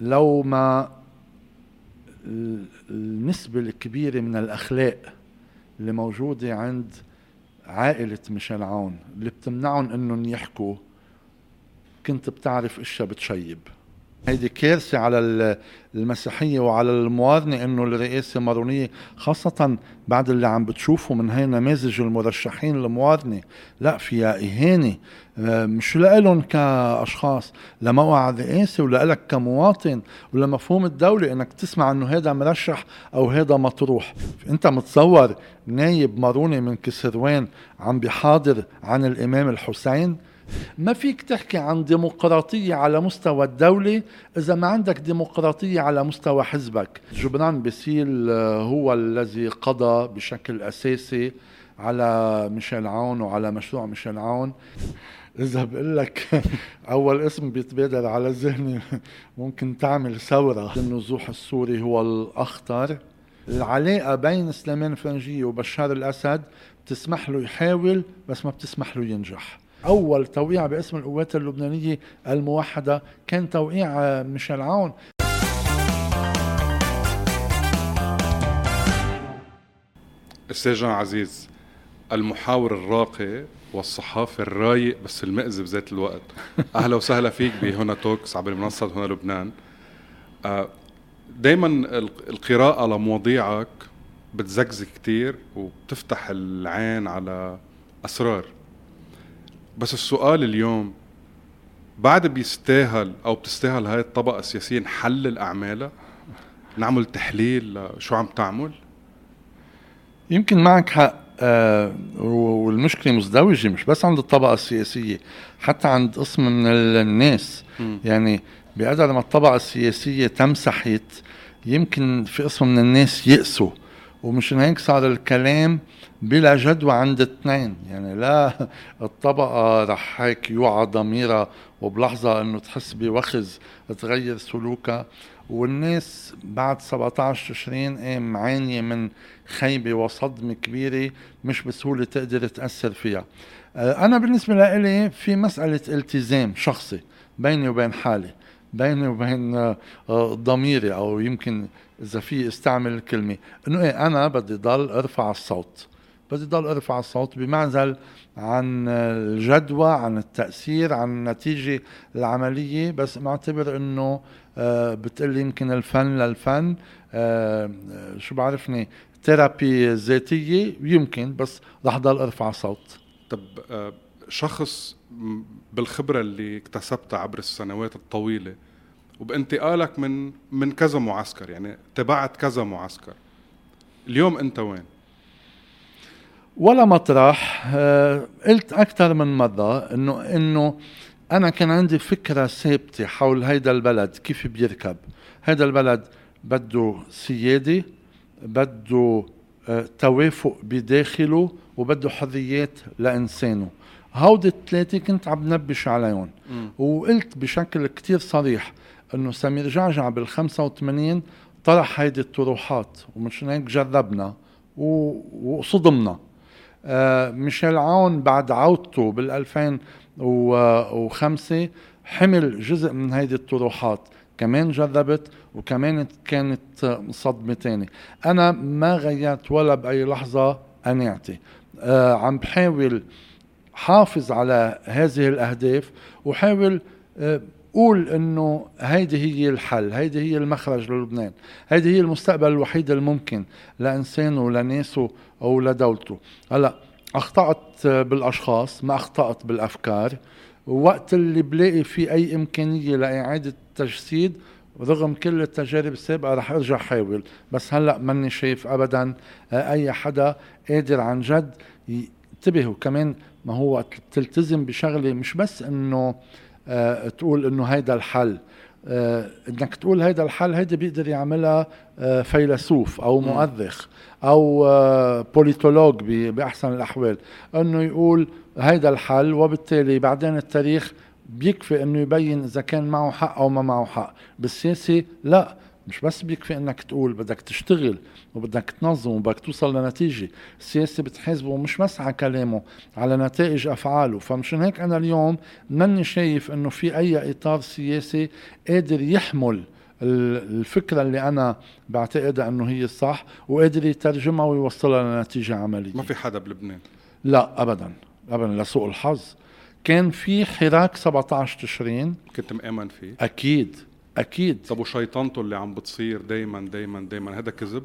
لو ما النسبة الكبيرة من الأخلاق اللي موجودة عند عائلة ميشيل عون اللي بتمنعهم إنهم يحكوا كنت بتعرف اشياء بتشيب. هيدي كارثة على المسيحية وعلى الموازنة إنه الرئاسة مارونية خاصة بعد اللي عم بتشوفوا من هاي نماذج المرشحين الموازنة لا فيها إهانة آه، مش لهم كأشخاص لموقع الرئاسة ولك كمواطن ولمفهوم الدولة إنك تسمع إنه هذا مرشح أو هذا مطروح. أنت متصور نايب ماروني من كسروان عم بيحاضر عن الإمام الحسين؟ ما فيك تحكي عن ديمقراطية على مستوى الدولة إذا ما عندك ديمقراطية على مستوى حزبك. جبران بسيل آه، هو الذي قضى بشكل أساسي على ميشيل عون وعلى مشروع ميشيل عون. إذا بقول لك أول اسم بيتبادر على ذهني ممكن تعمل ثورة. النزوح السوري هو الأخطر. العلاقة بين سليمان فرنجية وبشار الأسد بتسمح له يحاول بس ما بتسمح له ينجح. أول توقيع باسم القوات اللبنانية الموحدة كان توقيع ميشيل عون. أستاذ عزيز المحاور الراقي والصحافي الرايق بس المئز بذات الوقت. أهلا وسهلا فيك بهنا توكس عبر منصه هنا لبنان. آه، دائما القراءة لمواضيعك بتزكزك كتير وبتفتح العين على أسرار. بس السؤال اليوم بعد بيستاهل أو بتستاهل هاي الطبقة السياسية نحلل أعمالها؟ نعمل تحليل شو عم تعمل؟ يمكن معك حق آه والمشكلة مزدوجة مش بس عند الطبقة السياسية حتى عند قسم من الناس. م. يعني بقدر ما الطبقة السياسية تمسحت يمكن في قسم من الناس يأسوا ومشان هيك صار الكلام بلا جدوى عند اثنين. يعني لا الطبقة رح هيك يوعى ضميرها وبلحظة إنه تحس بوخز تغير سلوكها. والناس بعد 17 تشرين إيه معانية من خيبة وصدمة كبيرة مش بسهولة تقدر تأثر فيها. أنا بالنسبة لإلي في مسألة التزام شخصي بيني وبين حالي. بيني وبين آه، ضميري أو يمكن إذا في استعمل الكلمة إنه إيه أنا بدي ضل أرفع الصوت. بدي ضل أرفع الصوت بمعزل عن الجدوى عن التأثير عن النتيجة العملية. بس معتبر إنه آه، بتقلي يمكن الفن للفن. آه، شو بعرفني ثيرابي ذاتيه يمكن بس رح ضل أرفع صوت. طب آه، شخص بالخبرة اللي اكتسبتها عبر السنوات الطويلة. وبانتقالك من من كذا معسكر يعني تبعت كذا معسكر. اليوم انت وين؟ ولا مطرح. آه، قلت أكثر من مرة إنه إنه أنا كان عندي فكرة ثابتة حول هيدا البلد كيف بيركب. هيدا البلد بده سيادة بده آه، توافق بداخله وبده حريات لإنسانه. هودي الثلاثه كنت عم نبش عليهم. وقلت بشكل كتير صريح إنه سمير جعجع بال 85 طرح هيدي الطروحات ومشان هيك جربنا وصدمنا. آه، ميشيل عون بعد عودته بال 2005 حمل جزء من هيدي الطروحات. كمان جربت وكمان كانت صدمة تانية. أنا ما غيرت ولا بأي لحظة قناعتي. آه عم بحاول حافظ على هذه الأهداف وحاول آه قول إنه هيدي هي الحل هيدي هي المخرج للبنان هيدي هي المستقبل الوحيد الممكن لانسانه ولناسه أو لدولته هلأ أخطأت بالأشخاص ما أخطأت بالأفكار. وقت اللي بلاقي في أي إمكانية لإعادة تجسيد رغم كل التجارب السابقة رح أرجع حاول. بس هلأ ماني شايف ابدا أي حدا قادر عن جد انتبهوا. كمان ما هو تلتزم بشغلة مش بس إنه آه، تقول إنه هيدا الحل. آه، إنك تقول هيدا الحل هيدا بيقدر يعملها آه، فيلسوف أو مؤرخ أو بوليتولوج بأحسن الأحوال. إنه يقول هيدا الحل وبالتالي بعدين التاريخ بيكفي إنه يبين إذا كان معه حق أو ما معه حق. بالسياسة لا. مش بس بيكفي إنك تقول بدك تشتغل وبدك تنظم وبدك توصل لنتيجة السياسي بتحاسبه مش بس على كلامه على نتائج أفعاله. فمشان هيك أنا اليوم ماني شايف إنه في أي إطار سياسي قادر يحمل الفكرة اللي أنا بعتقدها إنه هي الصح وقادر يترجمها ويوصلها لنتيجة عملية. ما في حدا بلبنان. لا ابدا. ابدا لسوء الحظ. كان في حراك 17 تشرين. كنت مآمن فيه. أكيد. أكيد. طب وشيطانته اللي عم بتصير دايما دايما دايما هذا كذب؟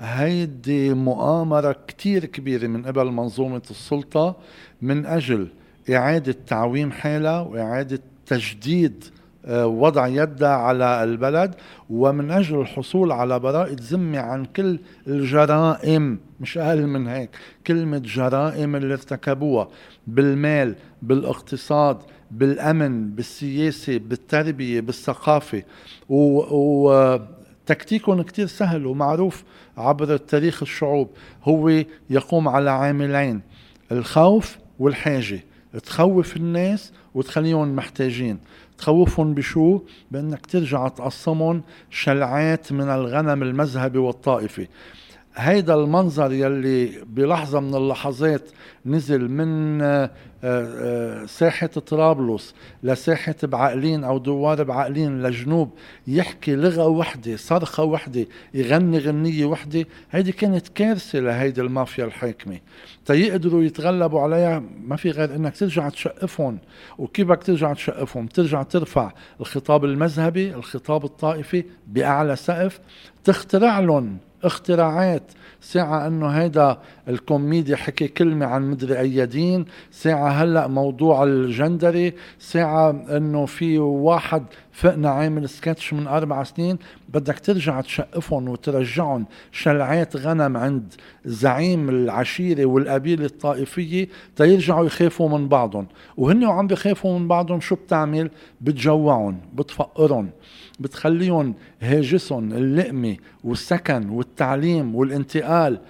هيدي مؤامرة كتير كبيرة من قبل منظومة السلطة من أجل إعادة تعويم حالها وإعادة تجديد آه، وضع يدها على البلد ومن أجل الحصول على براءة ذمة عن كل الجرائم مش أقل من هيك كلمة جرائم اللي ارتكبوها بالمال بالاقتصاد بالأمن بالسياسة بالتربية بالثقافة. وتكتيكهم كتير سهل ومعروف عبر تاريخ الشعوب. هو يقوم على عاملين الخوف والحاجة. تخوف الناس وتخليهم محتاجين. تخوفهم بشو؟ بأنك ترجع تقسمهم شلعات من الغنم المذهبي والطائفي. هيدا المنظر يلي بلحظة من اللحظات نزل من آه، آه، ساحة طرابلس لساحة بعقلين أو دوار بعقلين لجنوب يحكي لغة وحدة صرخة وحدة يغني غنية وحدة. هيدي كانت كارثة لهيدي المافيا الحاكمة. تيقدروا يتغلبوا عليها ما في غير إنك ترجع تشقفهم. وكيف بدك ترجع تشقفهم؟ ترجع ترفع الخطاب المذهبي الخطاب الطائفي بأعلى سقف تخترع لهم اختراعات. ساعة إنه هيدا الكوميديا حكي كلمة عن مدري أي دين. ساعة هلأ موضوع الجندري. ساعة إنه في واحد فقنا عامل سكتش من أربع سنين. بدك ترجع تشقفهم وترجعهم. شلعات غنم عند زعيم العشيرة والقبيلة الطائفية تيرجعوا يخافوا من بعضهم. وهن وعم بخافوا من بعضهم شو بتعمل؟ بتجوعهم بتفقرهم. بتخليهم هاجسهم اللقمة والسكن والتعليم والانتقال.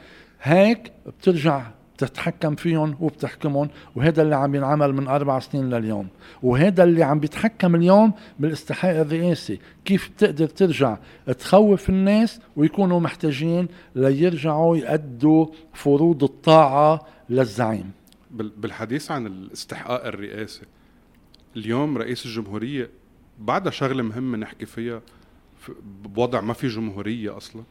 هيك بترجع تتحكم فيهم وبتحكمهم وهذا اللي عم ينعمل من أربع سنين لليوم. وهذا اللي عم بيتحكم اليوم بالاستحقاق الرئاسي. كيف بتقدر ترجع تخوف الناس ويكونوا محتاجين ليرجعوا يأدوا فروض الطاعة للزعيم؟ بالحديث عن الاستحقاق الرئاسي اليوم رئيس الجمهورية بعدها شغلة مهمة نحكي فيها بوضع ما في جمهورية أصلا.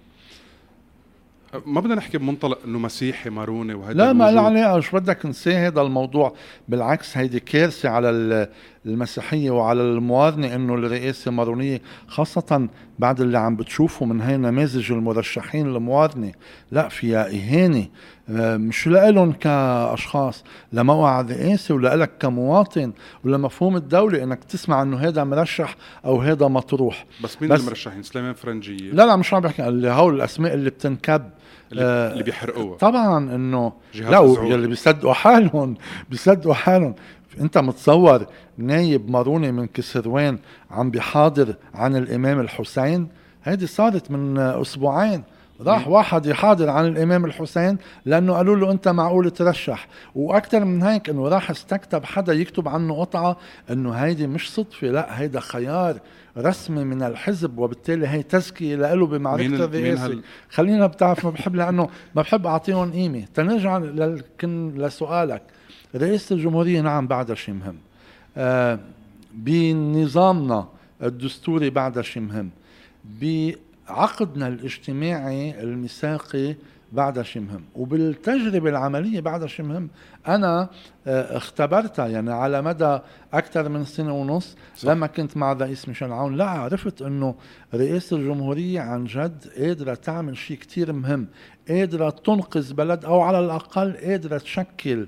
ما بدنا نحكي بمنطلق إنه مسيحي ماروني وهذا لا ما لا علاقه شو بدك نسي هذا الموضوع. بالعكس هيدي كارثة على المسيحيه وعلى الموازنه إنه الرئاسه مارونية خاصة بعد اللي عم بتشوفه من هاي نماذج المرشحين الموازنه لا فيها إهانة آه، مش لهم كأشخاص لموقع الرئاسه ولك كمواطن ولمفهوم الدولة إنك تسمع إنه هذا مرشح أو هذا مطروح. بس مين بس المرشحين؟ سليمان فرنجيه لا لا مش عم بحكي اللي هول الأسماء اللي بتنكب اللي, آه اللي بيحرقوها. طبعا إنه لا اللي بيصدقوا حالهم بيصدقوا حالهم. انت متصور نايب ماروني من كسروان عم بيحاضر عن الإمام الحسين؟ هيدي صارت من أسبوعين. راح واحد يحاضر عن الإمام الحسين لأنه قالوا له أنت معقول ترشح. وأكثر من هيك إنه راح استكتب حدا يكتب عنه قطعة إنه هيدي مش صدفة لا هيدا خيار رسمي من الحزب وبالتالي هي تزكية له بمعرفه الرئاسه هل... خلينا بتعرف ما بحب لأنه ما بحب أعطيهم قيمة. تنرجع للكن لسؤالك. رئاسه الجمهورية نعم بعدها شيء مهم. آه بنظامنا الدستوري بعدها شيء مهم. عقدنا الاجتماعي الميثاقي بعدها شيء مهم. وبالتجربة العملية بعدها شيء مهم. أنا آه، اختبرتها يعني على مدى أكثر من سنة ونص. صح. لما كنت مع الرئيس ميشيل عون لا عرفت أنه رئاسة الجمهورية عن جد قادرة تعمل شيء كتير مهم. قادرة تنقذ بلد أو على الأقل قادرة تشكل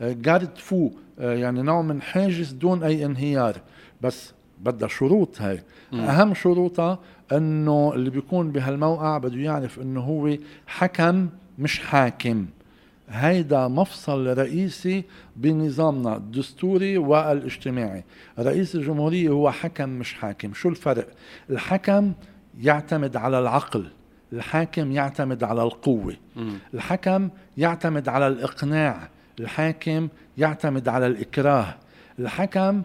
جارد آه، فو آه، يعني نوع من حاجز دون أي انهيار. بس بدها شروط هاي. م. أهم شروطها إنه اللي بيكون بهالموقع بده يعرف إنه هو حكم مش حاكم. هيدا مفصل رئيسي بنظامنا الدستوري والاجتماعي. رئيس الجمهورية هو حكم مش حاكم. شو الفرق؟ الحكم يعتمد على العقل. الحاكم يعتمد على القوة. الحكم يعتمد على الإقناع. الحاكم يعتمد على الإكراه. الحكم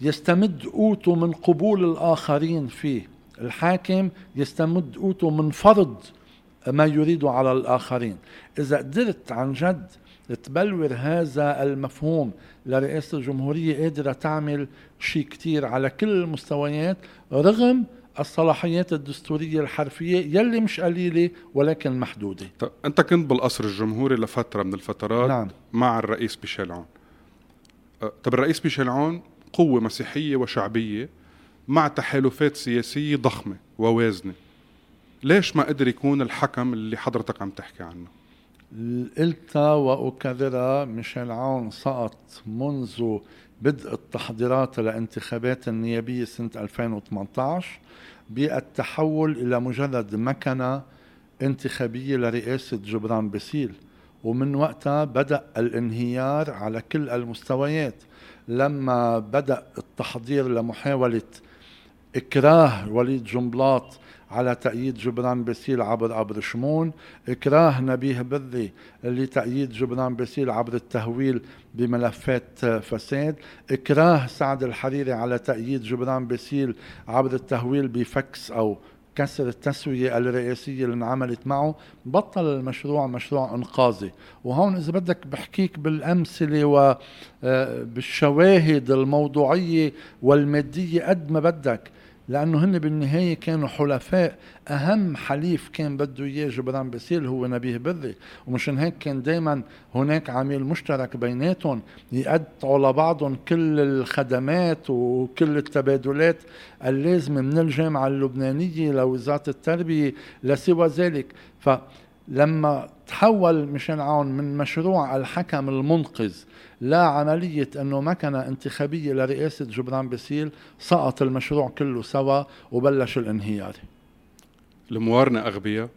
يستمد قوته من قبول الآخرين فيه. الحاكم يستمد قوته من فرض ما يريده على الآخرين. إذا قدرت عن جد تبلور هذا المفهوم لرئاسة الجمهورية قادرة تعمل شيء كتير على كل المستويات رغم الصلاحيات الدستورية الحرفية يلي مش قليلة ولكن محدودة. طب أنت كنت بالقصر الجمهوري لفترة من الفترات نعم. مع الرئيس ميشيل عون أه، طب الرئيس ميشيل عون قوة مسيحية وشعبية مع تحالفات سياسية ضخمة ووازنة. ليش ما قدر يكون الحكم اللي حضرتك عم تحكي عنه؟ قلت وأكررها ميشيل عون سقط منذ بدء التحضيرات لانتخابات النيابية سنة 2018 بالتحول إلى مجرد مكنة انتخابية لرئاسة جبران باسيل ومن وقتها بدأ الانهيار على كل المستويات. لما بدأ التحضير لمحاولة إكراه وليد جنبلاط على تأييد جبران باسيل عبر أبر شمون. إكراه نبيه بري لتأييد جبران باسيل عبر التهويل بملفات فساد. إكراه سعد الحريري على تأييد جبران باسيل عبر التهويل بفك أو كسر التسوية الرئاسية اللي انعملت معه. بطل المشروع مشروع إنقاذي. وهون إذا بدك بحكيك بالأمثلة وبالشواهد الموضوعية والمادية قد ما بدك. لأنه هن بالنهاية كانوا حلفاء. أهم حليف كان بده إياه جبران باسيل هو نبيه بري ومشان هيك كان دائما هناك عميل مشترك بيناتهم يقطعوا لبعضهم كل الخدمات وكل التبادلات اللازمة من الجامعة اللبنانية لوزارة التربية لسوى ذلك. ف لما تحول مشان عون من مشروع الحكم المنقذ لعملية أنه مكنة انتخابية لرئاسة جبران باسيل سقط المشروع كله سوا وبلش الانهيار. الموارنة أغبياء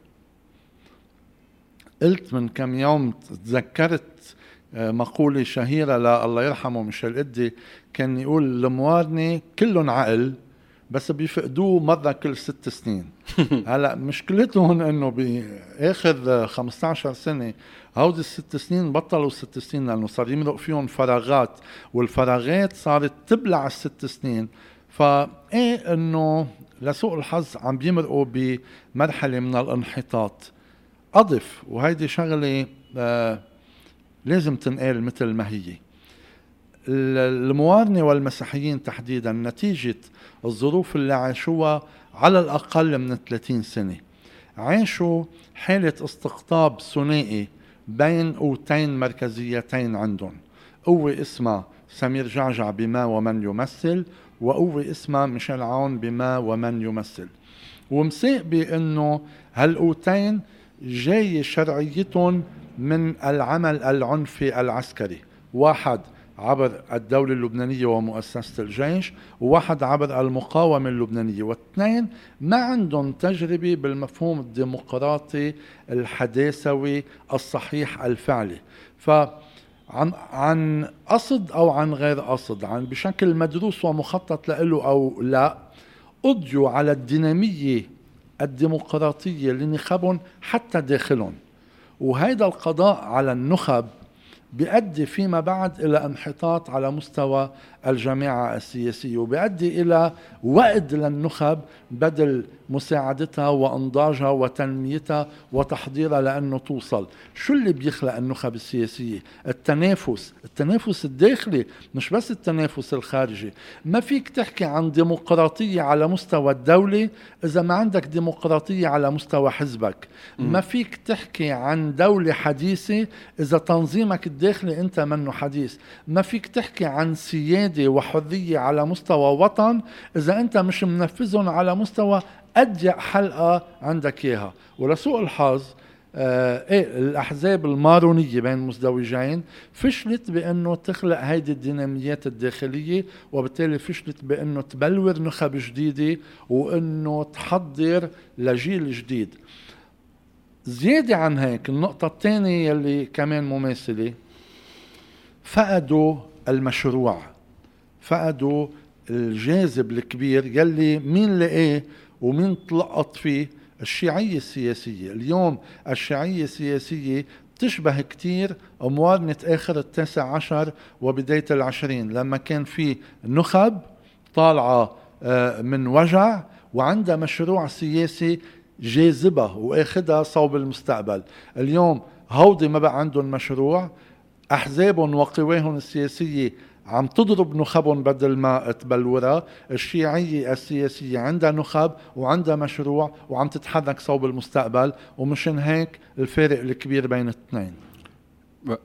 قلت من كم يوم تذكرت آه، مقولة شهيرة لله يرحمه ميشيل إدي كان يقول الموارنة كلهم عقل بس بيفقدوه مرة كل ست سنين. هلا مشكلتهم إنه بآخر 15 سنة هودي الست سنين بطلوا ست سنين لأنه صار يمرق فيهم فراغات والفراغات صارت تبلع الست سنين. فإيه إنه لسوء الحظ عم بيمرقوا بمرحلة من الانحطاط. أضف وهيدي شغلة آه لازم تنقال مثل ما هي. الموارنة والمسيحيين تحديدا نتيجة الظروف اللي عاشوها على الأقل من 30 سنة. عاشوا حالة استقطاب ثنائي بين قوتين مركزيتين عندهم. قوة اسمها سمير جعجع بما ومن يمثل وقوة اسمها ميشيل عون بما ومن يمثل. ومسيق بأنه هالقوتين جاي شرعيتهم من العمل العنفي العسكري. واحد عبر الدولة اللبنانية ومؤسسة الجيش وواحد عبر المقاومة اللبنانية. واثنين ما عندهم تجربة بالمفهوم الديمقراطي الحداثوي الصحيح الفعلي. ف عن عن قصد أو عن غير قصد عن بشكل مدروس ومخطط له أو لا قضيوا على الدينامية الديمقراطية لنخبهم حتى داخلهم. وهيدا القضاء على النخب بيؤدي فيما بعد إلى انحطاط على مستوى الجماعة السياسية وبيؤدي إلى وقد للنخب بدل مساعدتها وأنضاجها وتنميتها وتحضيرها لأنه توصل. شو اللي بيخلق النخب السياسية؟ التنافس. التنافس الداخلي مش بس التنافس الخارجي. ما فيك تحكي عن ديمقراطية على مستوى الدولة إذا ما عندك ديمقراطية على مستوى حزبك. ما فيك تحكي عن دولة حديثة إذا تنظيمك الداخلي أنت منه حديث. ما فيك تحكي عن سيادة وحرية على مستوى وطن إذا أنت مش منفذهم على مستوى اضيق حلقة عندك إياها. ولسوء الحظ آه إيه الأحزاب المارونية بين مزدوجين فشلت بانه تخلق هيدي الديناميات الداخلية وبالتالي فشلت بانه تبلور نخب جديدة وإنه تحضر لجيل جديد. زيادة عن هيك النقطة الثانية يلي كمان مماثلة فقدوا المشروع فقدوا الجاذب الكبير يلي مين لقاه؟ ومين تلقط فيه الشيعية السياسية. اليوم الشيعية السياسية تشبه كتير موارنة آخر التاسع عشر وبداية العشرين. لما كان في نخب طالعة آه، من وجع وعندها مشروع سياسي جاذبة واخدها صوب المستقبل. اليوم هودي ما بقى عندهم مشروع أحزابهم وقواهم السياسية عم تضرب نخبهم بدل ما تبلورها. الشيعية السياسية عندها نخب وعندها مشروع وعم تتحرك صوب المستقبل ومشان هيك الفارق الكبير بين الاثنين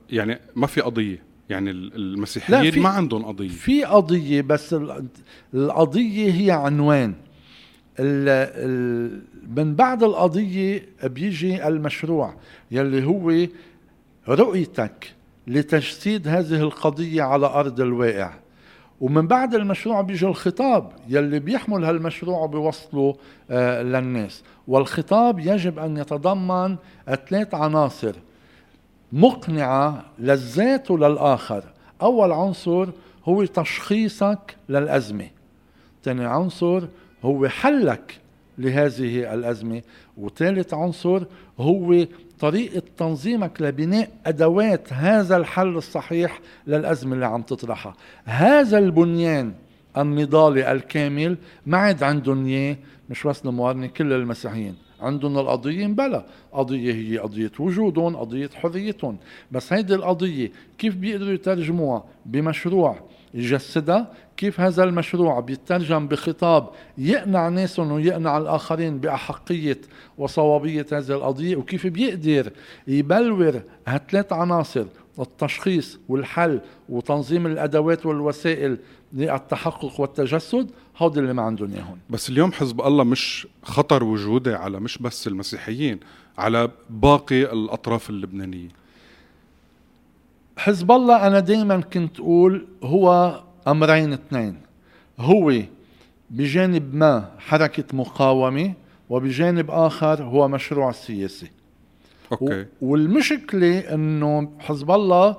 يعني ما في قضية. يعني المسيحيين ما عندهم قضية. في قضية بس القضية هي عنوان ال ال من بعد القضية بيجي المشروع يلي هو رؤيتك. لتجسيد هذه القضية على أرض الواقع. ومن بعد المشروع بيجي الخطاب يلي بيحمل هالمشروع وبيوصله آه للناس. والخطاب يجب أن يتضمن ثلاث عناصر. مقنعة للذات وللآخر. أول عنصر هو تشخيصك للأزمة. ثاني عنصر هو حلك لهذه الأزمة. وثالث عنصر هو طريقة تنظيمك لبناء أدوات هذا الحل الصحيح للأزمة اللي عم تطرحها. هذا البنيان النضالي الكامل ما عاد عندهم إياه مش بس الموارنة كل المسيحيين. عندهم القضية بلا. قضية هي قضية وجودهم قضية حريتهم. بس هيدي القضية كيف بيقدروا يترجموها؟ بمشروع. يجسدها كيف هذا المشروع؟ بيترجم بخطاب يقنع ناسهم ويقنع الآخرين بأحقية وصوابية هذه القضية وكيف بيقدر يبلور هالثلاث عناصر التشخيص والحل وتنظيم الأدوات والوسائل للتحقق والتجسد. هودي اللي ما عندهم إياهم. بس اليوم حزب الله مش خطر وجودي على مش بس المسيحيين على باقي الأطراف اللبنانية. حزب الله أنا دايما كنت أقول هو أمرين اثنين. هو بجانب ما حركة مقاومة وبجانب آخر هو مشروع سياسي. أوكي. والمشكلة إنه حزب الله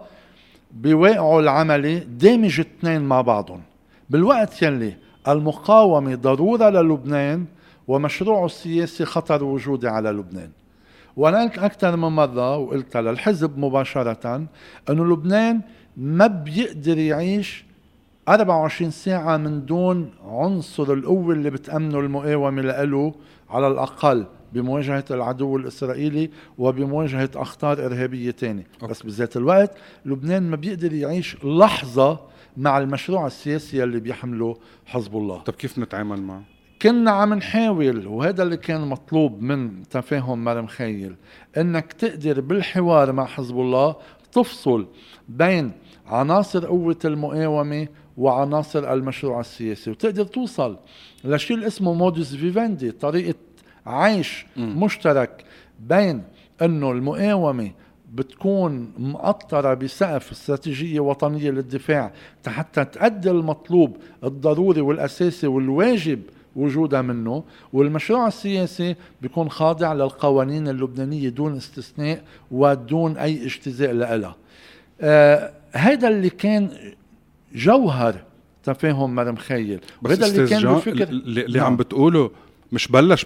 بواقعه العملي دامج اثنين مع بعضهم. بالوقت يلي المقاومة ضرورة للبنان ومشروعه السياسي خطر وجودي على لبنان. وأنا قلت أكثر من مرة وقلتها للحزب مباشرة إنه لبنان ما بيقدر يعيش 24 ساعة من دون عنصر القوة اللي بتأمنه المقاومة له على الأقل بمواجهة العدو الإسرائيلي وبمواجهة أخطار إرهابية تانية أوكي. بس بذات الوقت لبنان ما بيقدر يعيش لحظة مع المشروع السياسي اللي بيحمله حزب الله طب كيف نتعامل معه؟ كنا عم نحاول وهذا اللي كان مطلوب من تفاهم مرم خيل إنك تقدر بالحوار مع حزب الله تفصل بين عناصر قوة المقاومة وعناصر المشروع السياسي وتقدر توصل لشيء اللي اسمه مودوس فيفاندي طريقة عيش م. مشترك بين إنه المقاومة بتكون مقطرة بسقف استراتيجية وطنية للدفاع حتى تأدي المطلوب الضروري والأساسي والواجب وجودها منه والمشروع السياسي بيكون خاضع للقوانين اللبنانية دون استثناء ودون أي اجتزاء لها. آه هذا اللي كان جوهر تفاهم مرم خيل. وهذا اللي كان بفكر اللي نعم. عم بتقوله مش بلش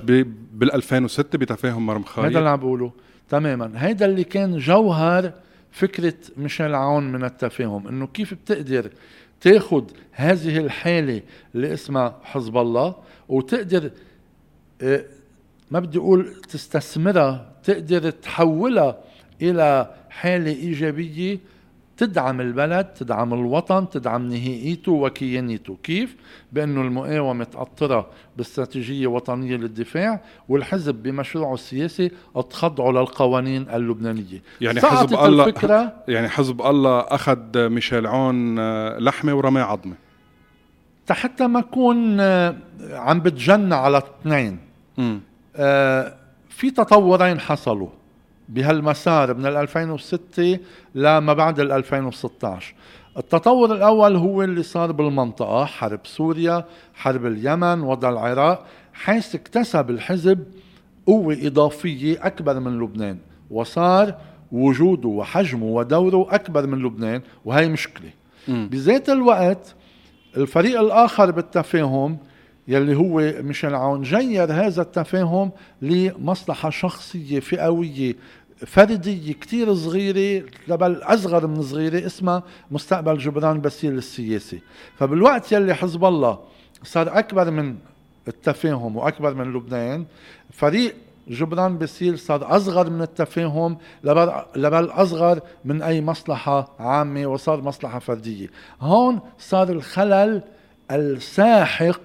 بال 2006 بتفاهم مرم خيل. هذا اللي عم بقوله. تماما. هذا اللي كان جوهر فكرة ميشيل عون من التفاهم إنه كيف بتقدر تاخذ هذه الحالة اللي اسمها حزب الله وتقدر آه، ما بدي أقول تستثمرها تقدر تحولها إلى حالة إيجابية تدعم البلد تدعم الوطن تدعم نهائيته وكيانيته. كيف؟ بأنه المقاومة تأطرها باستراتيجية وطنية للدفاع والحزب بمشروعه السياسي تخضعه للقوانين اللبنانية. يعني حزب الله الفكرة؟ يعني حزب الله أخذ ميشيل عون آه، لحمة ورماة عظمة. حتى ما أكون آه، عم بتجنى على اثنين. آه في تطورين حصلوا بهالمسار من 2006 لما بعد 2016 التطور الأول هو اللي صار بالمنطقة حرب سوريا حرب اليمن وضع العراق حيث اكتسب الحزب قوة إضافية أكبر من لبنان وصار وجوده وحجمه ودوره أكبر من لبنان وهي مشكلة. م. بذات الوقت الفريق الآخر بالتفاهم يلي هو ميشيل عون جير هذا التفاهم لمصلحة شخصية فئوية فردية كتير صغيرة بل أصغر من صغيرة اسمها مستقبل جبران باسيل السياسي. فبالوقت يلي حزب الله صار أكبر من التفاهم وأكبر من لبنان فريق جبران باسيل صار أصغر من التفاهم لبل, أصغر من أي مصلحة عامة وصار مصلحة فردية. هون صار الخلل الساحق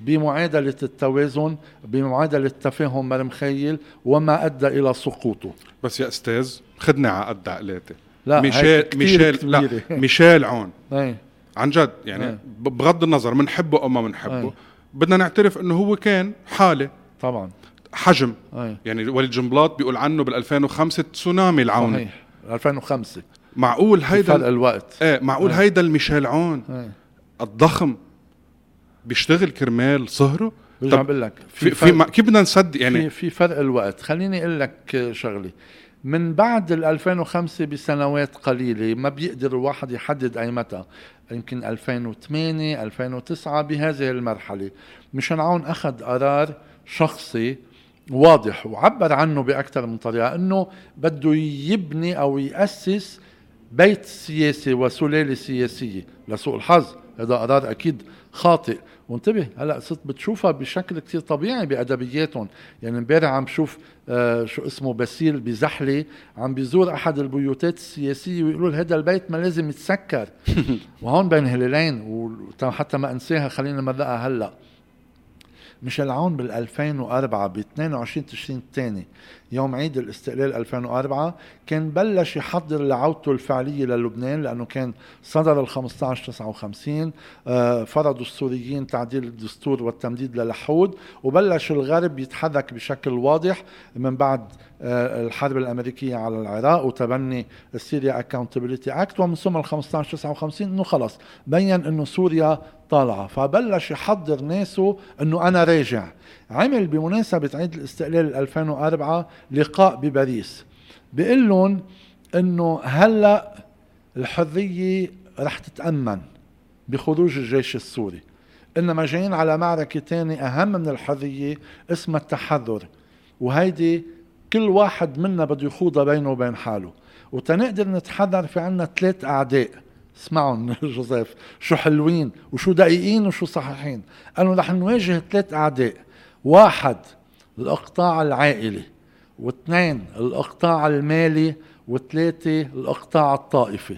بمعادلة التوازن بمعادلة التفاهم مرمخيل وما أدى إلى سقوطه. بس يا أستاذ خدني على قد عقلاتي. لا ميشيل ميشيل لا ميشيل عون. أي. عن جد يعني أي. بغض النظر بنحبه أو ما بنحبه بدنا نعترف إنه هو كان حالة. طبعا. حجم. أي. يعني وليد جنبلاط بيقول عنه بال 2005 تسونامي العون. صحيح. 2005 معقول هيدا فرق الوقت. إيه معقول أي. هيدا الميشيل عون. أي. الضخم. بيشتغل كرمال صهره. برجع بقول لك في, في, في كيف بدنا نصدق يعني؟ في, في فرق الوقت. خليني أقول لك شغلة. من بعد ال 2005 بسنوات قليلة ما بيقدر الواحد يحدد أي متى. يمكن 2008 2009 بهذه المرحلة. مشان عون أخذ قرار شخصي واضح وعبر عنه بأكثر من طريقة أنه بده يبني أو يأسس بيت سياسي وسلالة سياسية لسوء الحظ. هذا قرار أكيد خاطئ. وانتبه هلأ صرت بتشوفها بشكل كثير طبيعي بأدبياتهم. يعني امبارح عم بشوف آه شو اسمه باسيل بزحلة عم بيزور أحد البيوتات السياسية ويقولوا هذا البيت ما لازم يتسكر. وهون بين هلالين وحتى ما أنساها خلينا نمرقها هلأ. ميشيل عون بال 2004 ب 22 تشرين الثاني يوم عيد الاستقلال 2004 كان بلش يحضر لعودته الفعلية للبنان لأنه كان صدر ال 15 59 آه، فرضوا السوريين تعديل الدستور والتمديد للحود وبلش الغرب يتحرك بشكل واضح من بعد آه، الحرب الأمريكية على العراق وتبني ال Syria Accountability Act ومن ثم ال 15 59 إنه خلص بين إنه سوريا طالعة. فبلش يحضر ناسه إنه أنا راجع. عمل بمناسبة عيد الاستقلال 2004 لقاء بباريس. بيقول لهم إنه هلأ الحرية رح تتأمن بخروج الجيش السوري. إنما جايين على معركة ثانية أهم من الحرية اسمها التحرر. وهيدي كل واحد منا بده يخوضها بينه وبين حاله. وتنقدر نتحرر في عنا ثلاث أعداء. اسمعوا جوزيف شو حلوين وشو دقيقين وشو صحيحين. قالوا رح نواجه ثلاث أعداء. واحد الأقطاع العائلي واثنين الأقطاع المالي وثلاثة الأقطاع الطائفي.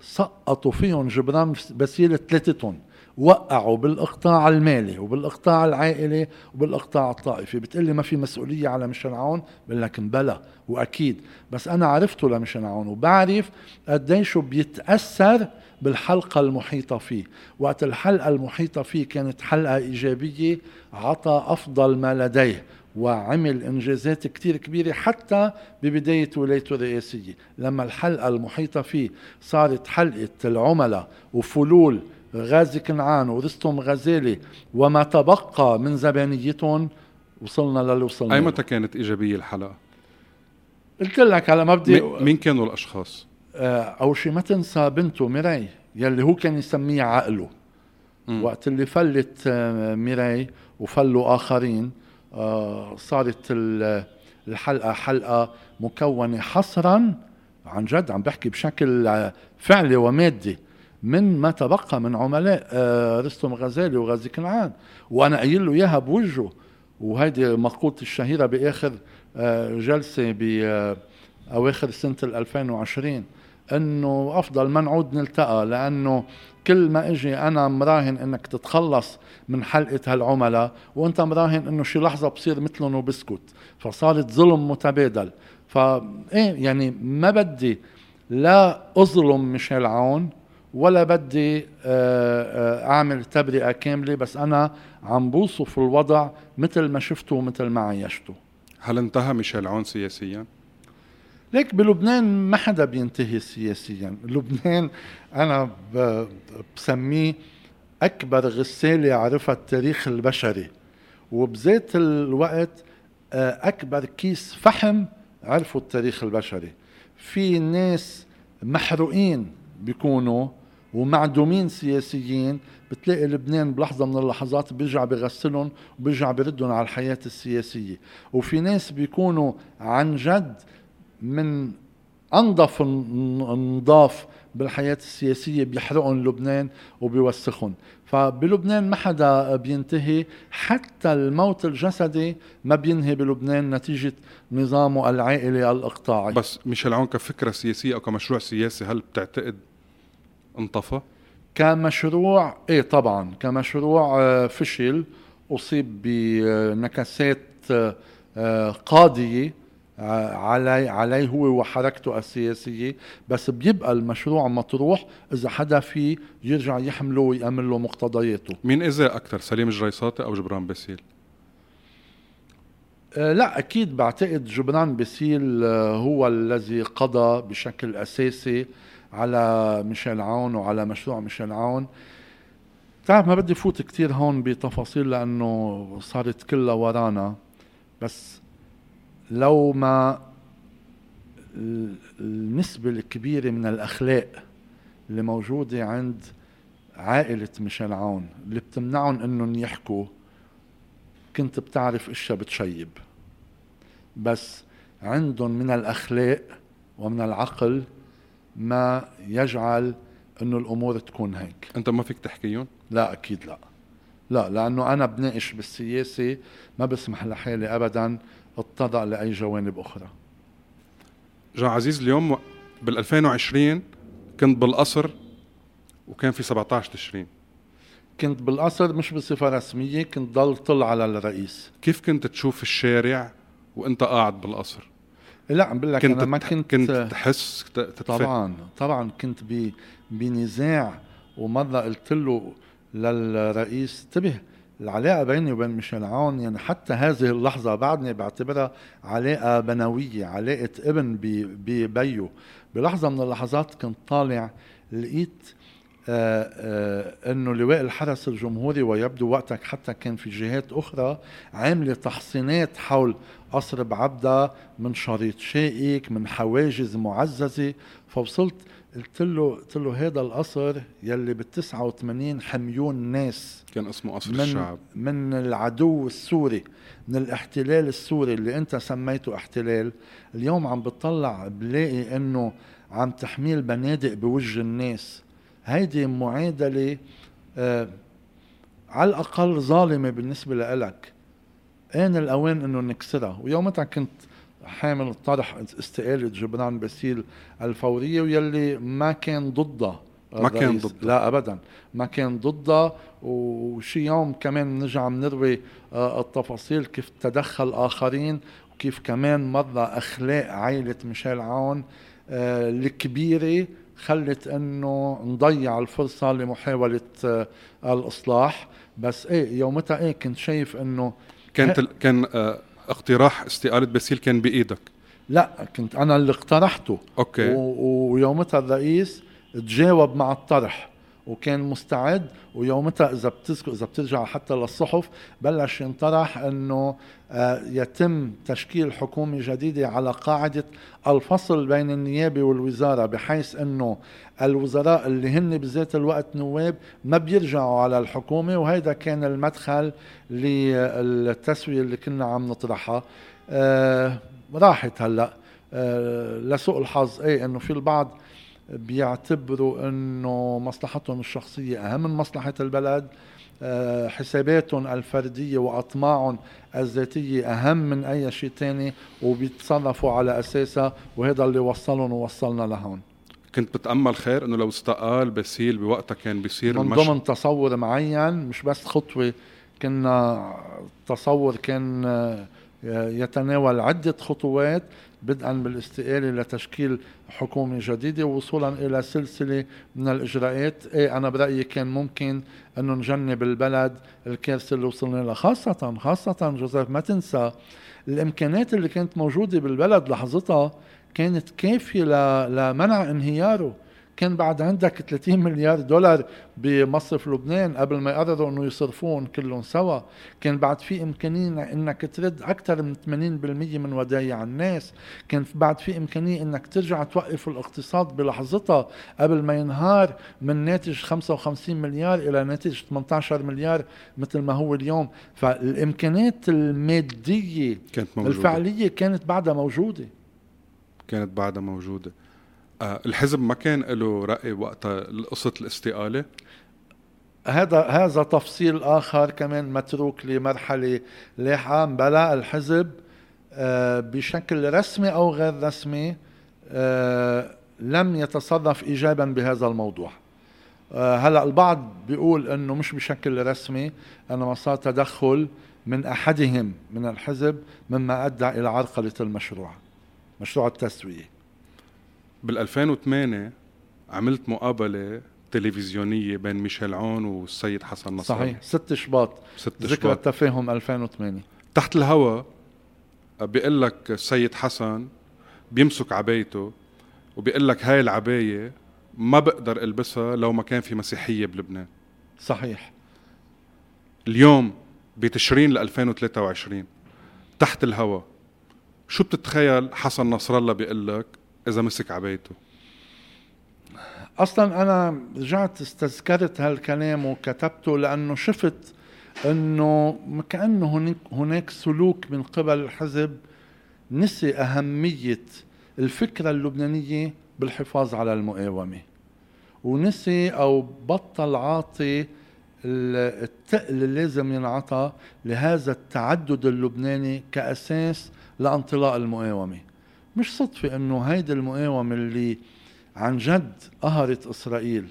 سقطوا فيهم جبران بسيل ثلاثتهم وقعوا بالأقطاع المالي وبالأقطاع العائلي وبالأقطاع الطائفي. بتقلي ما في مسؤولية على مشان عون؟ بقول لك بلا وأكيد. بس أنا عرفته لمشان عون وبعرف قديش بيتأثر بالحلقة المحيطة فيه وقت الحلقة المحيطة فيه كانت حلقة إيجابية عطى أفضل ما لديه وعمل إنجازات كتير كبيرة حتى ببداية ولايته الرئاسية لما الحلقة المحيطة فيه صارت حلقة العملاء وفلول غازي كنعان ورستم غزالي وما تبقى من زبانيتهم وصلنا للي وصلنا أي متى كانت إيجابية الحلقة؟ قلت لك على مبدا مين كانوا الأشخاص؟ آه، اول شيء ما تنسى بنته ميراي يلي هو كان يسميه عقله. م. وقت اللي فلت آه، ميراي وفلوا آخرين آه، صارت الحلقة حلقة مكونة حصرا عن جد عم بحكي بشكل فعلي ومادي من ما تبقى من عملاء رستم غزالي وغازي كنعان. وأنا قايل له إياها بوجهه. وهيدي مقولتي الشهيرة بآخر جلسة باواخر سنة 2020 إنه أفضل ما نعود نلتقى لأنه كل ما إجي أنا مراهن إنك تتخلص من حلقة هالعملاء وأنت مراهن إنه شي لحظة بصير مثلهم وبسكت فصارت ظلم متبادل فا إيه يعني ما بدي لا أظلم ميشيل عون ولا بدي آه، آه، أعمل تبرئة كاملة بس أنا عم بوصف الوضع مثل ما شفته ومثل ما عايشته هل انتهى ميشيل عون سياسيا؟ ليك بلبنان ما حدا بينتهي سياسيا. لبنان أنا بسميه أكبر غسالة عرفها التاريخ البشري. وبذات الوقت آه، أكبر كيس فحم عرفوا التاريخ البشري. في ناس محروقين بيكونوا ومعدومين سياسيين. بتلاقي لبنان بلحظة من اللحظات بيرجع بغسلهم وبيرجع بردهم على الحياة السياسية. وفي ناس بيكونوا عن جد من أنظف نضاف بالحياة السياسية بيحرقهم لبنان وبيوسخهم فبلبنان ما حدا بينتهي حتى الموت الجسدي ما بينهي بلبنان نتيجة نظامه العائلي الإقطاعي بس ميشيل عون كفكرة سياسية أو كمشروع سياسي هل بتعتقد انطفى؟ كمشروع إيه طبعا كمشروع آه، فشل أصيب بنكسات آه، قاضية علي علي هو وحركته السياسية. بس بيبقى المشروع مطروح إذا حدا فيه يرجع يحمله ويأمن له مقتضياته. مين إذا أكثر سليم الجريصاتي أو جبران باسيل أه لا أكيد بعتقد جبران باسيل آه، هو الذي قضى بشكل أساسي على ميشيل عون وعلى مشروع ميشيل عون. بتعرف ما بدي فوت كتير هون بتفاصيل لأنه صارت كلها ورانا. بس لو ما النسبة الكبيرة من الأخلاق اللي موجودة عند عائلة ميشيل عون اللي بتمنعهم إنهم يحكوا كنت بتعرف إشياء بتشيب. بس عندهم من الأخلاق ومن العقل ما يجعل إنه الأمور تكون هيك. أنت ما فيك تحكيهم؟ لا أكيد لا. لا لأنه أنا بناقش بالسياسة ما بسمح لحالي ابدا اتطرق لأي جوانب أخرى. جان عزيز اليوم بال 2020 كنت بالقصر وكان في 17 تشرين. كنت بالقصر مش بصفة رسمية كنت ضل طل على الرئيس. كيف كنت تشوف الشارع وأنت قاعد بالقصر؟ لا عم بقول لك أنا ما كنت كنت تحس تتفق. طبعا طبعا كنت بنزاع ومره قلت له للرئيس انتبه العلاقة بيني وبين ميشيل عون يعني حتى هذه اللحظة بعدني بعتبرها علاقة بنوية علاقة ابن ببيه بلحظة من اللحظات كنت طالع لقيت آه آه إنه لواء الحرس الجمهوري ويبدو وقتك حتى كان في جهات أخرى عامله تحصينات حول قصر بعبدة من شريط شائك من حواجز معززة. فوصلت قلت له قلت له هذا القصر يلي بال 89 حميون ناس كان اسمه قصر من الشعب. من العدو السوري من الاحتلال السوري اللي انت سميته احتلال. اليوم عم بتطلع بلاقي انه عم تحميل بنادق بوجه الناس. هيدي معادلة آه على الأقل ظالمة بالنسبة لك آن الأوان إنه نكسرها. ويومتها كنت حامل طرح استقالة جبران باسيل الفورية ويلي ما كان ضدها ما كان ضدها لا ابدا. ما كان ضدها وشي يوم كمان نرجع نروي آه، التفاصيل كيف تدخل آخرين وكيف كمان مره أخلاق عائلة ميشيل عون آه، الكبيرة خلت إنه نضيع الفرصة لمحاولة آه، الإصلاح. بس إيه يومتها إيه كنت شايف إنه كانت كان اقتراح استقالة باسيل كان بإيدك؟ لا كنت أنا اللي اقترحته. أوكي. ويومتها الرئيس تجاوب مع الطرح وكان مستعد. ويومتها إذا بتذكر إذا بترجع حتى للصحف بلش ينطرح إنه يتم تشكيل حكومة جديدة على قاعدة الفصل بين النيابة والوزارة بحيث إنه الوزراء اللي هن بذات الوقت نواب ما بيرجعوا على الحكومة وهيدا كان المدخل للتسوية اللي كنا عم نطرحها. آه راحت هلأ. آه لسوء الحظ إيه إنه في البعض بيعتبروا إنه مصلحتهم الشخصية أهم من مصلحة البلد. آه، حساباتهم الفردية واطماعهم الذاتية أهم من أي شيء ثاني وبيتصرفوا على اساسها وهذا اللي وصلهم ووصلنا لهون كنت بتأمل خير إنه لو استقال باسيل بوقتها كان بيصير من ضمن تصور معين مش بس خطوة كنا تصور كان آه، يتناول عدة خطوات بدءا بالاستقاله لتشكيل حكومة جديدة ووصولا إلى سلسلة من الإجراءات. إيه أنا برأيي كان ممكن انه نجنب البلد الكارثه اللي وصلنا لها خاصه خاصة جوزيف ما تنسى الإمكانات اللي كانت موجودة بالبلد لحظتها كانت كافية لمنع انهياره. كان بعد عندك 30 مليار دولار بمصرف لبنان قبل ما يقرروا إنه يصرفوهم كلهم سوا. كان بعد في إمكانية إنك ترد أكثر من 80% من ودايع الناس. كان بعد في إمكانية إنك ترجع توقف الاقتصاد بلحظتها قبل ما ينهار من ناتج 55 مليار إلى ناتج 18 مليار مثل ما هو اليوم. فالامكانات المادية كانت موجودة. الفعلية كانت بعدها موجودة. كانت بعدها موجودة. الحزب ما كان له رأي وقتها قصة الاستقالة. هذا هذا تفصيل آخر كمان متروك لمرحلة لاحقه بلا الحزب. آه بشكل رسمي أو غير رسمي آه لم يتصرف ايجابا بهذا الموضوع. آه، هلأ البعض بيقول إنه مش بشكل رسمي إنما صار تدخل من أحدهم من الحزب مما أدى إلى عرقلة المشروع مشروع التسويه بال 2008 عملت مقابلة تلفزيونية بين ميشيل عون والسيد حسن نصر. صحيح. 6 شباط. 6 شباط. ذكرى التفاهم 2008 تحت الهوا بيقول لك السيد حسن بيمسك عبايته وبيقول لك هاي العباية ما بقدر ألبسها لو ما كان في مسيحية بلبنان. صحيح. اليوم بتشرين ل 2023 تحت الهوا. شو بتتخيل حسن نصر الله بيقول لك؟ إذا مسك عبايته أصلا أنا رجعت استذكرت هالكلام وكتبته لأنه شفت إنه كأنه هناك هناك سلوك من قبل الحزب نسي أهمية الفكرة اللبنانية بالحفاظ على المقاومة ونسي أو بطل عاطي التقل اللي لازم ينعطى لهذا التعدد اللبناني كأساس لانطلاق المقاومة. مش صدفة إنه هيدي المقاومة اللي عن جد قهرت إسرائيل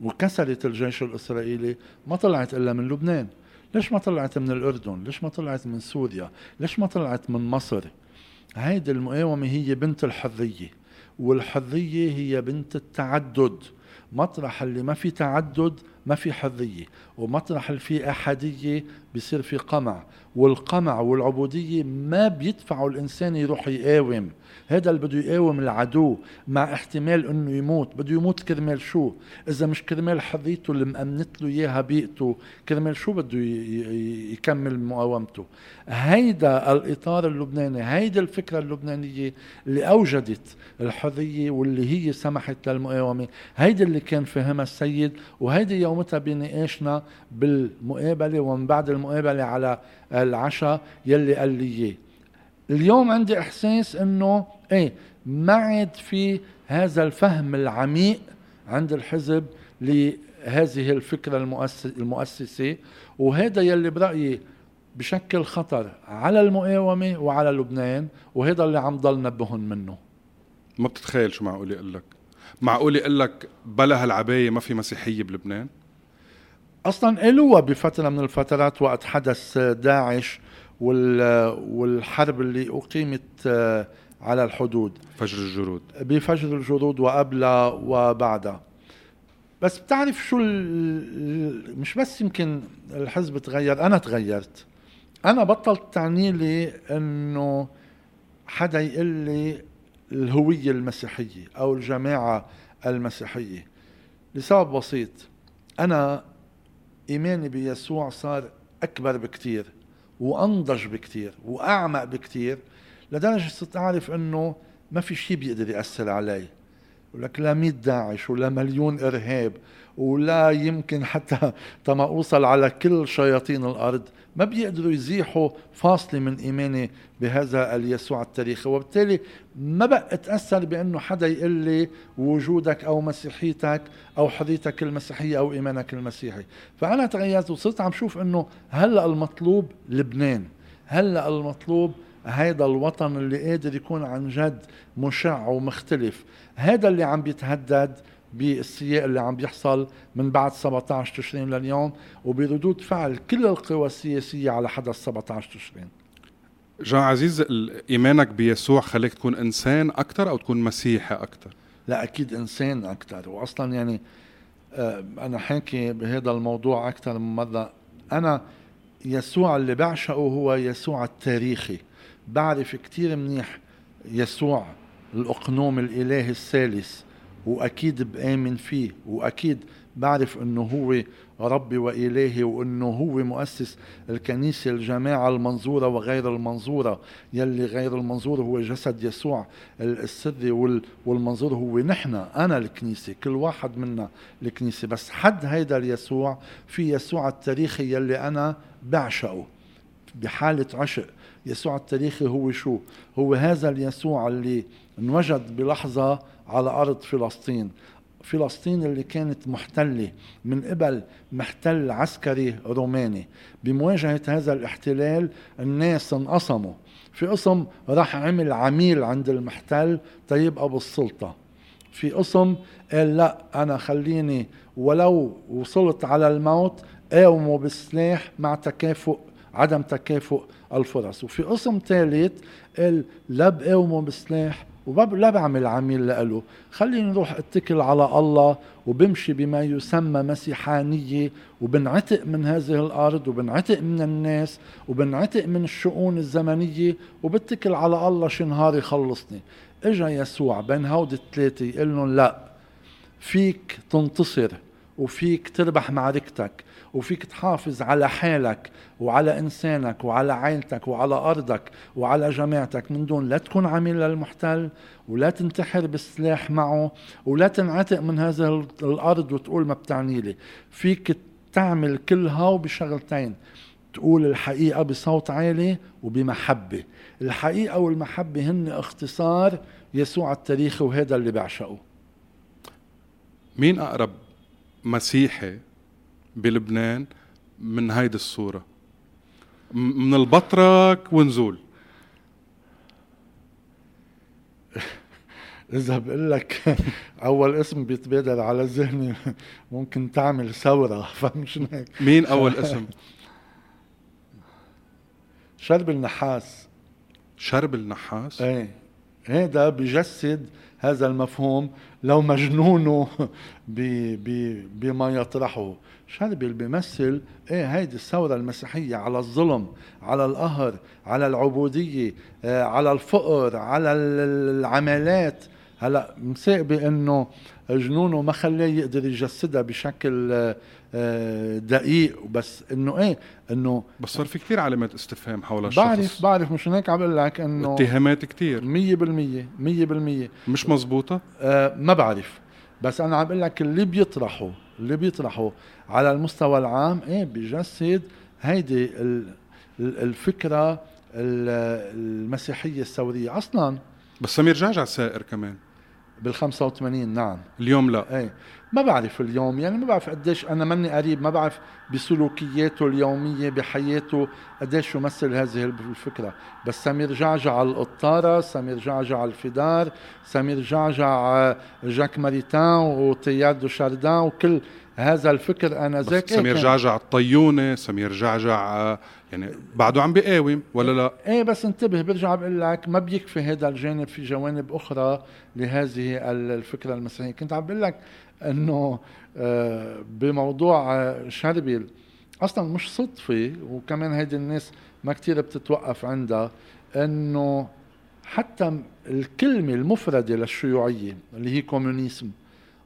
وكسرت الجيش الإسرائيلي ما طلعت إلا من لبنان. ليش ما طلعت من الأردن؟ ليش ما طلعت من سوريا؟ ليش ما طلعت من مصر؟ هيدي المقاومة هي بنت الحرية والحرية هي بنت التعدد. مطرح اللي ما في تعدد ما في حرية ومطرح في أحدية بصير في قمع والقمع والعبودية ما بيدفعوا الإنسان يروح يقاوم. هذا اللي بده يقاوم العدو مع احتمال إنه يموت. بده يموت كرمال شو؟ إذا مش كرمال حريته اللي مأمنت له إياها بيئته كرمال شو بده يكمل مقاومته؟ هيدا الإطار اللبناني هيدا الفكرة اللبنانية اللي أوجدت الحريه واللي هي سمحت للمقاومة. هيدا اللي كان فهمها السيد وهيدا يومتها بنقاشنا بالمقابلة ومن بعد المقابلة على العشاء يلي قال لي إياه. اليوم عندي إحساس إنه إيه ما عاد في هذا الفهم العميق عند الحزب لهذه الفكرة المؤسسة وهذا يلي برأيي بشكل خطر على المقاومة وعلى لبنان وهذا اللي عم ضل نبهن منه. ما بتتخيل شو معقول يقول لك معقول يقول لك بلا هالعباية ما في مسيحية بلبنان؟ أصلا قالوها بفتره من الفترات وقت حدث داعش والحرب اللي أقيمت آه، على الحدود. فجر الجرود. بفجر الجرود وقبلها وبعدها. بس بتعرف شو مش بس يمكن الحزب تغير أنا تغيرت. أنا بطلت تعني لي إنه حدا يقول لي الهوية المسيحية أو الجماعة المسيحية. لسبب بسيط. أنا إيماني بيسوع صار أكبر بكتير وأنضج بكتير وأعمق بكتير لدرجة صرت أعرف إنه ما في شيء بيقدر يأثر علي. ولك لا 100 داعش ولا مليون إرهاب ولا يمكن حتى تما أوصل على كل شياطين الأرض. ما بيقدروا يزيحوا فاصله من إيماني بهذا اليسوع التاريخي وبالتالي ما بقى أتأثر بأنه حدا يقول لي وجودك أو مسيحيتك أو حريتك المسيحية أو إيمانك المسيحي. فأنا تغيرت وصرت عم شوف إنه هلأ المطلوب لبنان هلأ المطلوب هيدا الوطن اللي قادر يكون عن جد مشع ومختلف. هذا اللي عم بيتهدد بالسياق اللي عم بيحصل من بعد 17 تشرين لليوم وبردود فعل كل القوى السياسية على حدث 17 تشرين. جان عزيز إيمانك بيسوع خليك تكون إنسان أكثر أو تكون مسيحي أكثر لا أكيد إنسان أكثر واصلا يعني آه، أنا حاكي بهذا الموضوع أكثر من مرة. أنا يسوع اللي بعشقه هو يسوع التاريخي. بعرف كتير منيح يسوع الأقنوم الإلهي الثالث. وأكيد بآمن فيه وأكيد بعرف أنه هو ربي وإلهي وأنه هو مؤسس الكنيسة الجماعة المنظورة وغير المنظورة. يلي غير المنظور هو جسد يسوع. السري والمنظور هو نحن أنا الكنيسة كل واحد منا الكنيسة. بس حد هيدا اليسوع؟ في يسوع التاريخي يلي أنا بعشقه بحالة عشق. يسوع التاريخي هو شو؟ هو هذا اليسوع اللي انوجد بلحظة على أرض فلسطين. فلسطين اللي كانت محتلة من قبل محتل عسكري روماني. بمواجهة هذا الاحتلال الناس انقسموا. في قسم راح عمل عميل عند المحتل تيبقى بالسلطة في قسم قال لا أنا خليني ولو وصلت على الموت قاوموا بالسلاح مع تكافؤ عدم تكافؤ الفرص وفي قسم ثالث قال لا بقاوموا بالسلاح ولا بعمل عميل لإله. خليني نروح اتكل على الله وبمشي بما يسمى مسيحانية وبنعتق من هذه الأرض وبنعتق من الناس وبنعتق من الشؤون الزمنية وبتكل على الله شي نهار يخلصني. إجا يسوع بين هود الثلاثة يقول لهم لا فيك تنتصر وفيك تربح معركتك. وفيك تحافظ على حالك وعلى إنسانك وعلى عائلتك وعلى أرضك وعلى جماعتك من دون لا تكون عميل للمحتل ولا تنتحر بالسلاح معه ولا تنعتق من هذه الأرض وتقول ما بتعني لي. فيك تعمل كل هاو بشغلتين تقول الحقيقة بصوت عالي وبمحبة. الحقيقة والمحبة هن اختصار يسوع التاريخي وهذا اللي بعشقه. مين أقرب مسيحي بلبنان من هيدي الصورة. من البطرك ونزول. إذا بقول لك أول اسم بيتبادر على ذهني ممكن تعمل ثورة فمش هيك. مين أول اسم؟ شرب النحاس. شرب النحاس؟ إيه. هذا بجسد هذا المفهوم لو مجنونه بما يطرحه. شربل بيمثل إيه هيدي الثورة المسيحية على الظلم على القهر على العبودية آه، على الفقر على العمالات هلأ مساقبة انه جنونه ما خلاه يقدر يجسدها بشكل آه، دقيق. بس إنه إيه؟ إنه بس صار في كثير علامات استفهام حول الشخص. بعرف بعرف مش هيك عم بقول لك إنه اتهامات كثير 100% 100% مش مزبوطة؟ آه ما بعرف. بس أنا عم بقول لك اللي بيطرحه اللي بيطرحه على المستوى العام إيه بجسد هيدي الفكرة المسيحية الثوريه أصلا. بس سمير جعجع سائر كمان. بال 85 نعم. اليوم لا. إيه. ما بعرف اليوم يعني ما بعرف قديش أنا ماني قريب ما بعرف بسلوكياته اليومية بحياته قديش يمثل هذه الفكرة. بس سمير جعجع القطاره سمير جعجع الفدار سمير جعجع جاك ماريتان وتياد شاردان وكل هذا الفكر أنا ذاك سمير إيه جعجع الطيونة سمير جعجع يعني بعده عم بيقاوم ولا لا؟ إيه بس انتبه برجع بقول لك ما بيكفي هذا الجانب في جوانب أخرى لهذه الفكرة المسيحية، كنت عم بقول لك إنه آه، بموضوع آه، شربل أصلا مش صدفة وكمان هيدي الناس ما كتير بتتوقف عندها إنه حتى الكلمة المفردة للشيوعية اللي هي communisme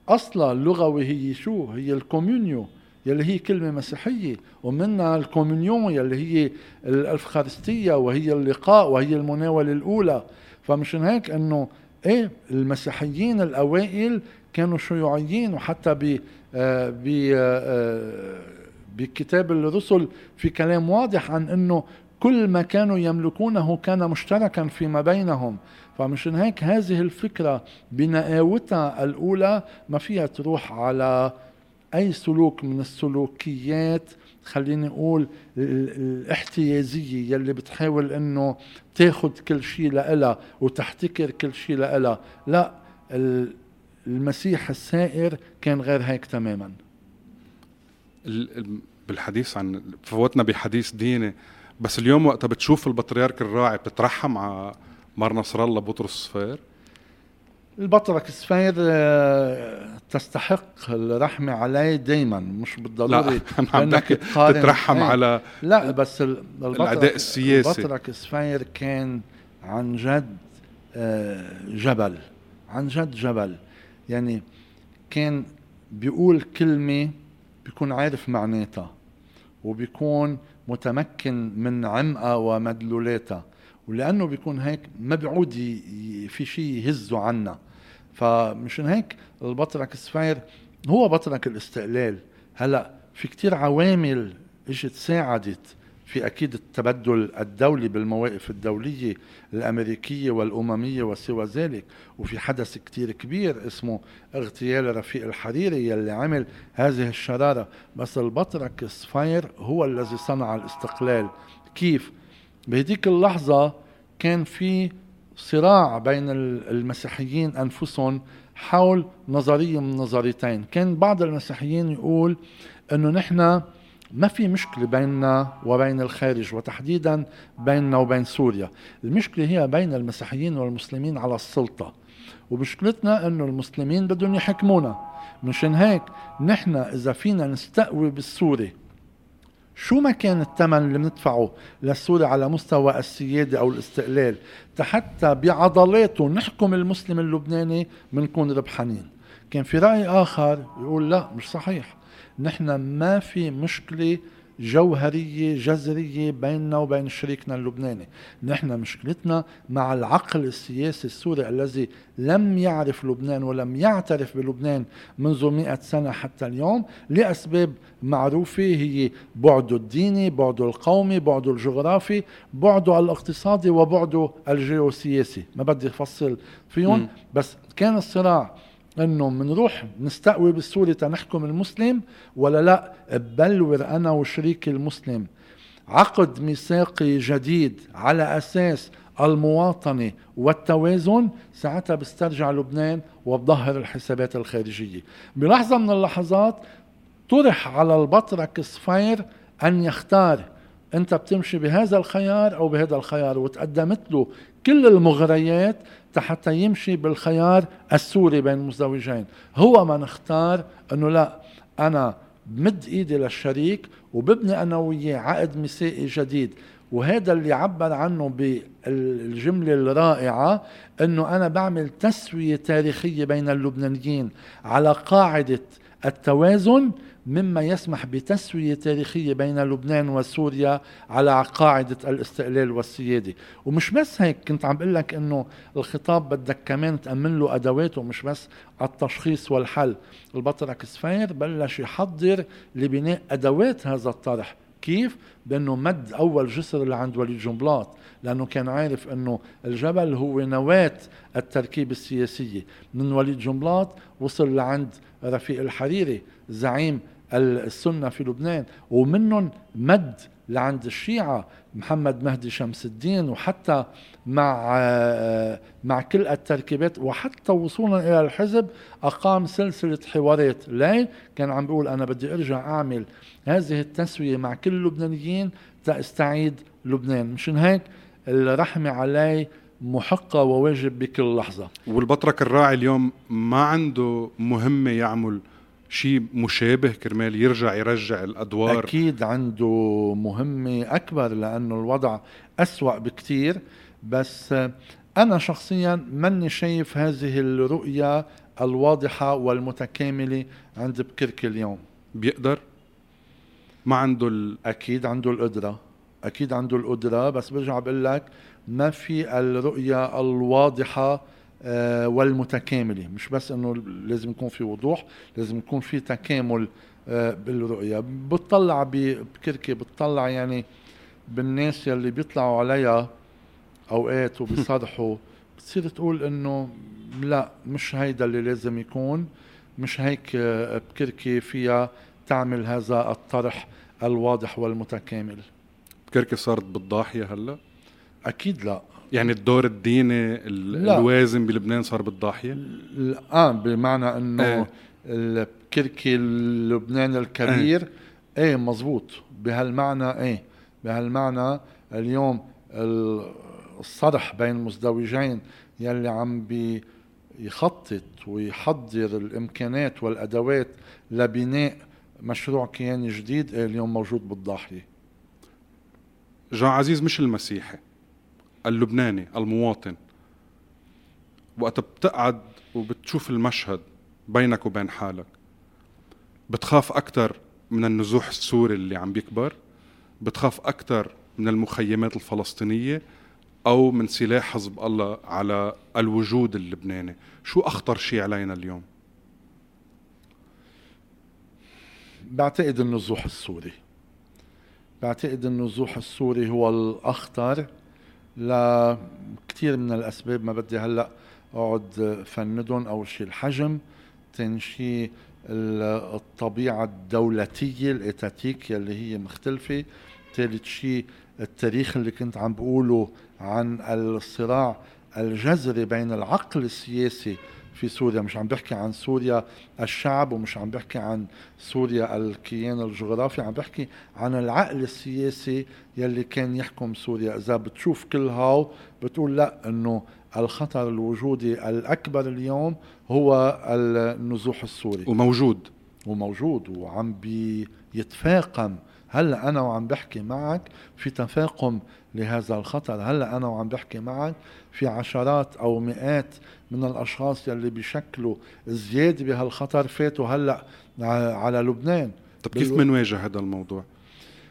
أصلا اللغوي هي شو؟ هي ال communio. يلي هي كلمة مسيحية. ومنها ال communion يلي هي الأفخارستية وهي اللقاء وهي المناولة الأولى. فمشان هيك أنه إيه المسيحيين الأوائل كانوا شيوعيين. وحتى ب آه، ب آه، بكتاب الرسل في كلام واضح عن إنه كل ما كانوا يملكونه كان مشتركا فيما بينهم. فمشان هيك هذه الفكرة بنقاوتها الأولى ما فيها تروح على أي سلوك من السلوكيات خليني أقول الاحتيازية يلي بتحاول أنه تاخد كل شيء لإلها وتحتكر كل شيء لإلها. لا المسيح السائر كان غير هيك تماما. بالحديث عن فوتنا بحديث ديني بس اليوم وقتها بتشوف البطريرك الراعي بتترحم على مار نصر الله بطرس الصفير البطرك الصفير آه، تستحق الرحمة عليه دايما. مش بالضروري لا إنك تترحم إيه. على لا بس الاداء السياسي. البطرك الصفير كان عن جد آه، جبل. عن جد جبل. يعني كان بيقول كلمة بيكون عارف معناتها وبيكون متمكن من عمقها ومدلولاتها. ولأنه بيكون هيك ما بيعود في شيء يهزه عنا. فمشان هيك البطرك السفير هو بطرك الاستقلال. هلأ في كتير عوامل إجت ساعدت في أكيد التبدل الدولي بالمواقف الدولية الأمريكية والأممية وسوى ذلك. وفي حدث كتير كبير اسمه اغتيال رفيق الحريري يلي عمل هذه الشرارة. بس البطرك صفير هو الذي صنع الاستقلال. كيف؟ بهديك اللحظة كان في صراع بين المسيحيين أنفسهم حول نظرية من نظريتين. كان بعض المسيحيين يقول أنه نحن ما في مشكلة بيننا وبين الخارج وتحديدا بيننا وبين سوريا. المشكلة هي بين المسيحيين والمسلمين على السلطة. ومشكلتنا إنه المسلمين بدهم يحكمونا. مشان هيك نحن إذا فينا نستقوي بالسوري شو ما كان الثمن اللي بندفعه للسوري على مستوى السيادة أو الاستقلال حتى بعضلاته نحكم المسلم اللبناني بنكون ربحانين. كان في رأي آخر يقول لا مش صحيح. نحن ما في مشكلة جوهرية جذرية بيننا وبين شريكنا اللبناني. نحن مشكلتنا مع العقل السياسي السوري الذي لم يعرف لبنان ولم يعترف بلبنان منذ مئة سنة حتى اليوم. لأسباب معروفة هي بعده الديني بعده القومي بعده الجغرافي بعده الاقتصادي وبعده الجيوسياسي. ما بدي أفصل فيهم بس كان الصراع إنه بنروح نستقوي بالسوري تنحكم المسلم ولا لا؟ ببلور أنا وشريكي المسلم. عقد ميثاقي جديد على أساس المواطنة والتوازن ساعتها بسترجع لبنان وبظهر الحسابات الخارجية. بلحظة من اللحظات طرح على البطرك صفير أن يختار أنت بتمشي بهذا الخيار أو بهذا الخيار وتقدمت له كل المغريات حتى يمشي بالخيار السوري بين المزدوجين. هو من اختار أنه لا أنا بمد إيدي للشريك وببني أنا وياه عقد ميثاقي جديد. وهذا اللي عبر عنه بالجملة الرائعة أنه أنا بعمل تسوية تاريخية بين اللبنانيين على قاعدة التوازن مما يسمح بتسوية تاريخية بين لبنان وسوريا على قاعدة الاستقلال والسيادة. ومش بس هيك كنت عم بقول لك إنه الخطاب بدك كمان تأمن له أدواته مش بس التشخيص والحل. البطرك سفير بلش يحضر لبناء أدوات هذا الطرح. كيف؟ بأنه مد أول جسر اللي عند وليد جنبلاط لأنه كان عارف إنه الجبل هو نواة التركيبة السياسية. من وليد جنبلاط وصل لعند رفيق الحريري زعيم السنة في لبنان ومنهم مد لعند الشيعة محمد مهدي شمس الدين وحتى مع مع كل التركيبات وحتى وصولا إلى الحزب أقام سلسلة حوارات. ليه كان عم بيقول أنا بدي أرجع أعمل هذه التسوية مع كل اللبنانيين تستعيد لبنان. مشان هيك الرحمة علي محقة وواجب بكل لحظة. والبطرك الراعي اليوم ما عنده مهمة يعمل شيء مشابه كرمال يرجع يرجع الأدوار؟ أكيد عنده مهمة أكبر لأنه الوضع أسوأ بكثير بس أنا شخصيا ماني شايف هذه الرؤية الواضحة والمتكاملة عند بكركي اليوم. بيقدر؟ ما عنده ال... أكيد عنده القدرة أكيد عنده القدرة بس برجع بقول لك ما في الرؤية الواضحة والمتكاملة. مش بس إنه لازم يكون في وضوح لازم يكون في تكامل آه، بالرؤية. بتطلع بكركي بتطلع يعني بالناس يلي بيطلعوا عليها أوقات وبيصرحوا. بتصير تقول إنه لا مش هيدا اللي لازم يكون. مش هيك آه، بكركي فيها تعمل هذا الطرح الواضح والمتكامل. بكركي صارت بالضاحية هلأ؟ أكيد لا. يعني الدور الديني الوازن بلبنان صار بالضاحية؟ آه بمعنى إنه إيه. الكركي اللبناني الكبير إيه, إيه مزبوط بهالمعنى إيه. بهالمعنى اليوم الصرح بين المزدوجين يلي عم بيخطط ويحضر الامكانات والأدوات لبناء مشروع كياني جديد إيه اليوم موجود بالضاحية. جان عزيز مش المسيحي. اللبناني المواطن. وقت بتقعد وبتشوف المشهد بينك وبين حالك بتخاف أكثر من النزوح السوري اللي عم بيكبر بتخاف أكثر من المخيمات الفلسطينية أو من سلاح حزب الله على الوجود اللبناني. شو أخطر شيء علينا اليوم؟ بعتقد النزوح السوري. بعتقد النزوح السوري هو الأخطر لكثير من الأسباب ما بدي هلأ أقعد فندهم أول شيء الحجم ثاني شيء الطبيعة الدولتية الإتاتيك يلي هي مختلفة. ثالث شيء التاريخ اللي كنت عم بقوله عن الصراع الجذري بين العقل السياسي في سوريا. مش عم بحكي عن سوريا الشعب ومش عم بحكي عن سوريا الكيان الجغرافي. عم بحكي عن العقل السياسي يلي كان يحكم سوريا. إذا بتشوف كل هاو بتقول لا إنه الخطر الوجودي الأكبر اليوم هو النزوح السوري. وموجود. وموجود وعم بيتفاقم. هلأ أنا وعم بحكي معك في تفاقم لهذا الخطر. هلأ أنا وعم بحكي معك في عشرات أو مئات من الأشخاص يلي بيشكلوا زياده بهالخطر فاتوا هلأ على لبنان. طب كيف بنواجه هذا الموضوع؟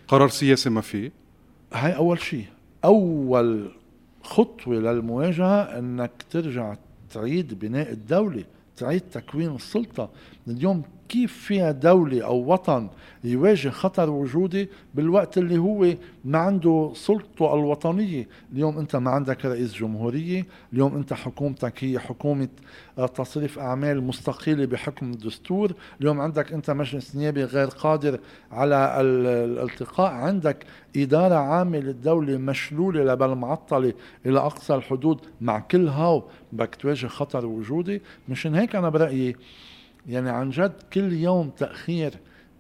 قرار سياسي ما فيه هاي أول شيء أول خطوة للمواجهة إنك ترجع تعيد بناء الدولة تعيد تكوين السلطة. اليوم كيف فيها دولة أو وطن يواجه خطر وجودي بالوقت اللي هو ما عنده سلطته الوطنية؟ اليوم أنت ما عندك رئيس جمهورية اليوم أنت حكومتك هي حكومة آه، تصريف أعمال مستقلة بحكم الدستور اليوم عندك أنت مجلس نيابي غير قادر على الالتقاء عندك إدارة عامة للدولة مشلولة لبل معطلة إلى أقصى الحدود مع كل هاو بدك تواجه خطر وجودي؟ مشان هيك أنا برأيي يعني عن جد كل يوم تأخير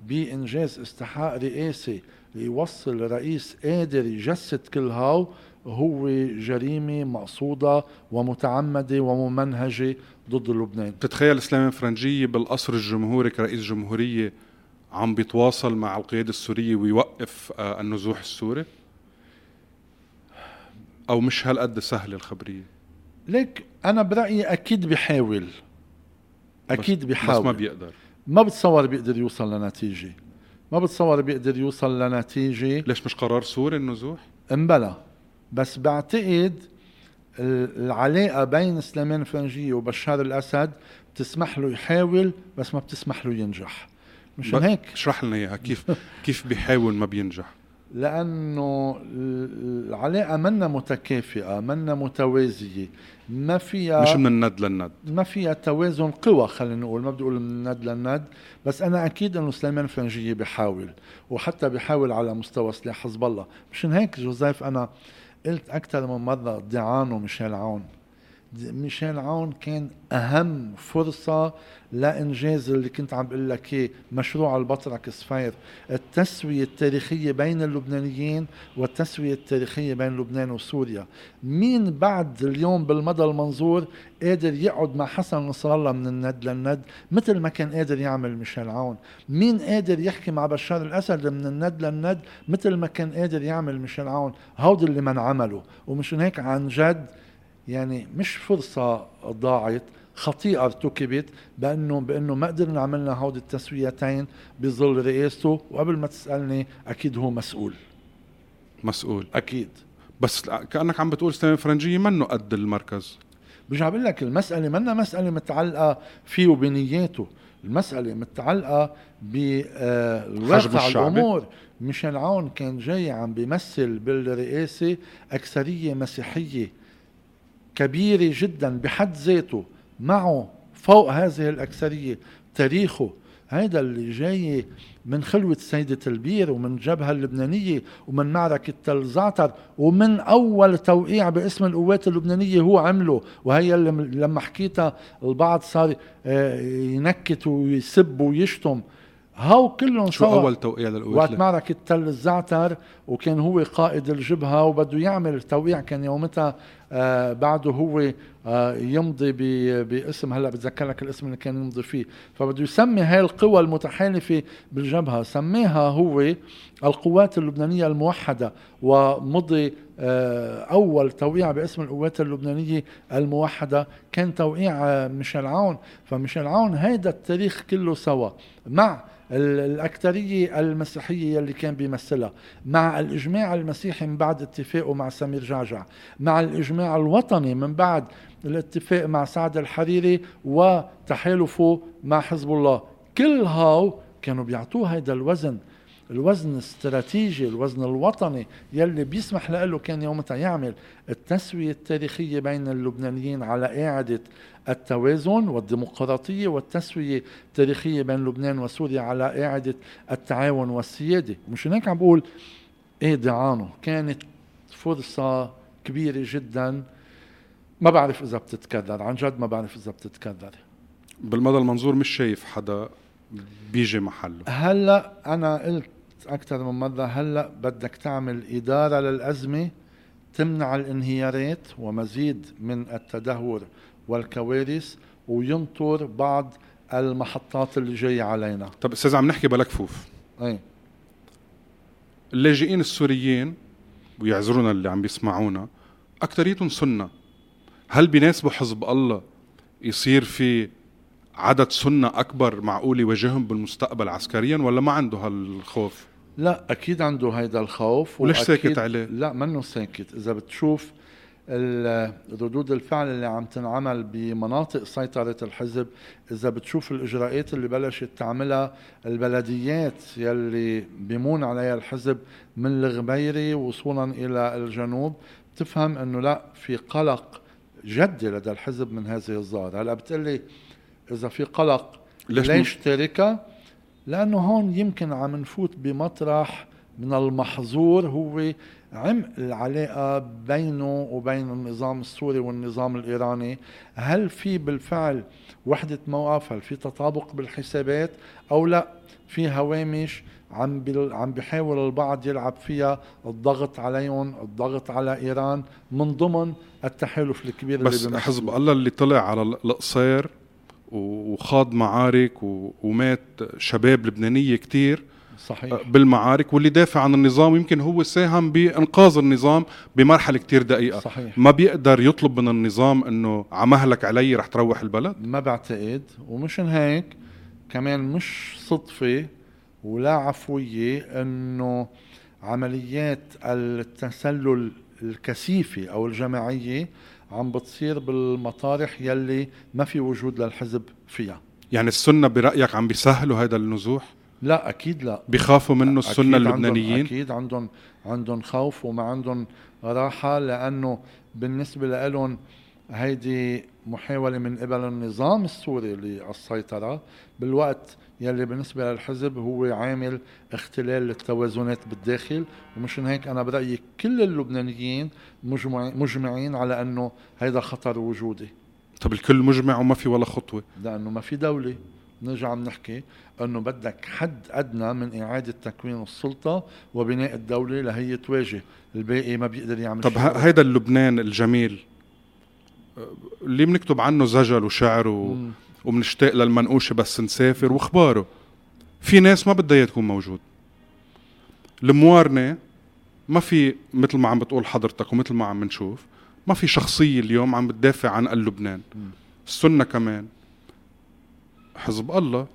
بإنجاز استحقاق رئاسي ليوصل رئيس قادر يجسد كل هاو هو جريمة مقصودة ومتعمدة وممنهجة ضد لبنان بتتخيل سليمان فرنجية بالقصر الجمهوري كرئيس جمهورية عم بيتواصل مع القيادة السورية ويوقف آه، النزوح السوري؟ أو مش هالقد سهلة الخبرية؟ ليك أنا برأيي أكيد بحاول أكيد بيحاول بس ما بيقدر. ما بتصور بيقدر يوصل لنتيجة. ما بتصور بيقدر يوصل لنتيجة. ليش مش قرار سوري النزوح؟ امبلا بس بعتقد العلاقة بين سليمان فرنجية وبشار الأسد بتسمح له يحاول بس ما بتسمح له ينجح. مشان هيك. اشرح لنا إياها. كيف كيف بيحاول ما بينجح؟ لأنه العلاقة منا متكافئة منا متوازية. ما فيها مش من الند للند. ما فيها توازن قوى خلينا نقول. ما بدي أقول من الند للند بس أنا أكيد إنه سليمان فرنجيه بيحاول وحتى بيحاول على مستوى سلاح حزب الله. مشان هيك جوزيف؟ أنا قلت أكثر من مرة ضعانه ميشيل عون ميشيل عون كان أهم فرصة لإنجاز اللي كنت عم بقول لك إياه مشروع البطرك صفير التسوية التاريخية بين اللبنانيين والتسوية التاريخية بين لبنان وسوريا. مين بعد اليوم بالمدى المنظور قادر يقعد مع حسن نصر الله من الند للند؟ مثل ما كان قادر يعمل ميشيل عون. مين قادر يحكي مع بشار الأسد من الند للند؟ مثل ما كان قادر يعمل ميشيل عون. هودي اللي من عمله. ومشان هيك عن جد يعني مش فرصة ضاعت خطيئة ارتكبت بأنه بأنه ما قدرنا عملنا هودي التسويتين بظل رئاسته وقبل ما تسألني أكيد هو مسؤول. مسؤول. أكيد. بس كأنك عم بتقول سليمان فرنجية منه قد المركز. برجع بقول لك المسألة منا مسألة متعلقة فيه وبنياته. المسألة متعلقة بالواقع الأمور. ميشيل عون كان جاي عم بيمثل بالرئاسة أكثرية مسيحية. كبيرة جدا بحد ذاته معه فوق هذه الأكثرية تاريخه. هيدا اللي جاي من خلوة سيدة البير ومن الجبهة اللبنانية ومن معركة تل زعتر ومن أول توقيع باسم القوات اللبنانية هو عمله. وهي اللي لما حكيتها البعض صار آه، ينكت ويسب ويشتم. هاو كلهم شو أول توقيع للقوات؟ وقت معركة تل الزعتر وكان هو قائد الجبهة وبده يعمل توقيع كان يومتها آه بعده هو آه يمضي باسم هلأ بتذكر لك الاسم اللي كان يمضي فيه. فبده يسمي هاي القوى المتحالفة بالجبهة. سميها هو القوات اللبنانية الموحدة ومضي آه أول توقيع باسم القوات اللبنانية الموحدة. كان توقيع آه، ميشيل عون. فميشيل عون هيدا التاريخ كله سوا مع الأكثرية المسيحية اللي كان بيمثلها مع الإجماع المسيحي من بعد اتفاقه مع سمير جعجع مع الإجماع الوطني من بعد الاتفاق مع سعد الحريري وتحالفه مع حزب الله. كل هاو كانوا بيعطوه هيدا الوزن الوزن الاستراتيجي الوزن الوطني يلي بيسمح له كان يومتها يعمل التسوية التاريخية بين اللبنانيين على إعادة التوازن والديمقراطية والتسوية التاريخية بين لبنان وسوريا على إعادة التعاون والسيادة. مش هيك عم بقول إيه دعانه. كانت فرصة كبيرة جدا. ما بعرف إذا بتتكرر. عن جد ما بعرف إذا بتتكرر. بالمدى المنظور مش شايف حدا بيجي محله. هلأ أنا قلت أكثر من مرة هلأ بدك تعمل إدارة للأزمة تمنع الانهيارات ومزيد من التدهور والكوارث وينطر بعض المحطات اللي جاية علينا. طب أستاذ عم نحكي بلا كفوف. اي اللاجئين السوريين ويعذرونا اللي عم بيسمعونا أكثريتهم سنة. هل بيناسبوا حزب الله يصير في عدد سنة أكبر معقول يواجههم بالمستقبل عسكريا ولا ما عنده هالخوف؟ لا أكيد عنده هيدا الخوف وليش ساكت عليه؟ لا منه ساكت إذا بتشوف ردود الفعل اللي عم تنعمل بمناطق سيطرة الحزب إذا بتشوف الإجراءات اللي بلشت تعملها البلديات يلي بيمون عليها الحزب من الغبيري وصولا إلى الجنوب بتفهم أنه لا في قلق جدي لدى الحزب من هذه الظاهرة هلأ بتقلي إذا في قلق ليش, ليش تركها لأنه هون يمكن عم نفوت بمطرح من المحظور هو عمق العلاقة بينه وبين النظام السوري والنظام الإيراني. هل في بالفعل وحدة موقف هل في تطابق بالحسابات؟ أو لا في هوامش عم عم بيحاول البعض يلعب فيها الضغط عليهم الضغط على إيران من ضمن التحالف الكبير بس اللي حزب الله اللي طلع على القصير وخاض معارك ومات شباب لبنانية كتير. صحيح. آه، بالمعارك واللي دافع عن النظام يمكن هو ساهم بإنقاذ النظام بمرحلة كتير دقيقة. صحيح. ما بيقدر يطلب من النظام إنه عمهلك علي رح تروح البلد؟ ما بعتقد. ومشان هيك كمان مش صدفة ولا عفوية إنه عمليات التسلل الكثيفة أو الجماعية عم بتصير بالمطارح يلي ما في وجود للحزب فيها يعني السنة برأيك عم بيسهلوا هذا النزوح؟ لا أكيد لا بيخافوا منه السنة اللبنانيين؟ أكيد عندهم عندهم خوف وما عندهم راحة لأنه بالنسبة لهم هيدي محاولة من قبل النظام السوري للسيطرة بالوقت يلي بالنسبة للحزب هو عامل اختلال للتوازنات بالداخل ومشان هيك أنا برأيي كل اللبنانيين مجمعين على أنه هيدا خطر وجودي. طب الكل مجمع وما في ولا خطوة. لأنه ما في دولة. نرجع عم نحكي أنه بدك حد أدنى من إعادة تكوين السلطة وبناء الدولة لهي تواجه. الباقي ما بيقدر يعمل طب هيدا اللبنان الجميل اللي بنكتب عنه زجل وشعر و... وبنشتاق للمنقوشه بس نسافر واخباره في ناس ما بدها تكون موجود. الموارنة ما في مثل ما عم بتقول حضرتك ومثل ما عم نشوف ما في شخصية اليوم عم بتدافع عن لبنان السنة كمان. حزب الله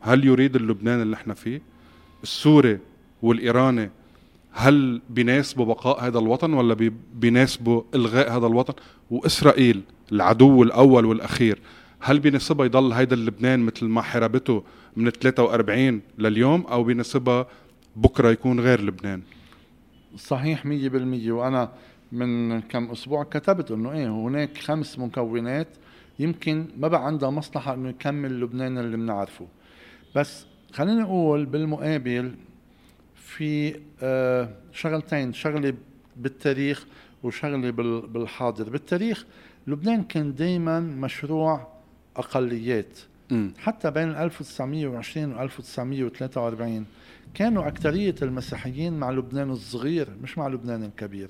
هل يريد اللبنان اللي إحنا فيه؟ السوري والإيراني هل بيناسبوا بقاء هذا الوطن ولا بيناسبوا إلغاء هذا الوطن؟ وإسرائيل العدو الأول والأخير هل بيناسبها يضل هيدا اللبنان مثل ما حاربته من 43 لليوم أو بيناسبها بكرة يكون غير لبنان؟ صحيح 100% وأنا من كم أسبوع كتبت أنه إيه هناك خمس مكونات يمكن ما بقى عندها مصلحة أنه يكمل لبنان اللي بنعرفه. بس خليني أقول بالمقابل في آه شغلتين شغلة بالتاريخ وشغلة بالحاضر. بالتاريخ لبنان كان دايما مشروع أقليات م. حتى بين 1920 و 1943 كانوا أكثرية المسيحيين مع لبنان الصغير مش مع لبنان الكبير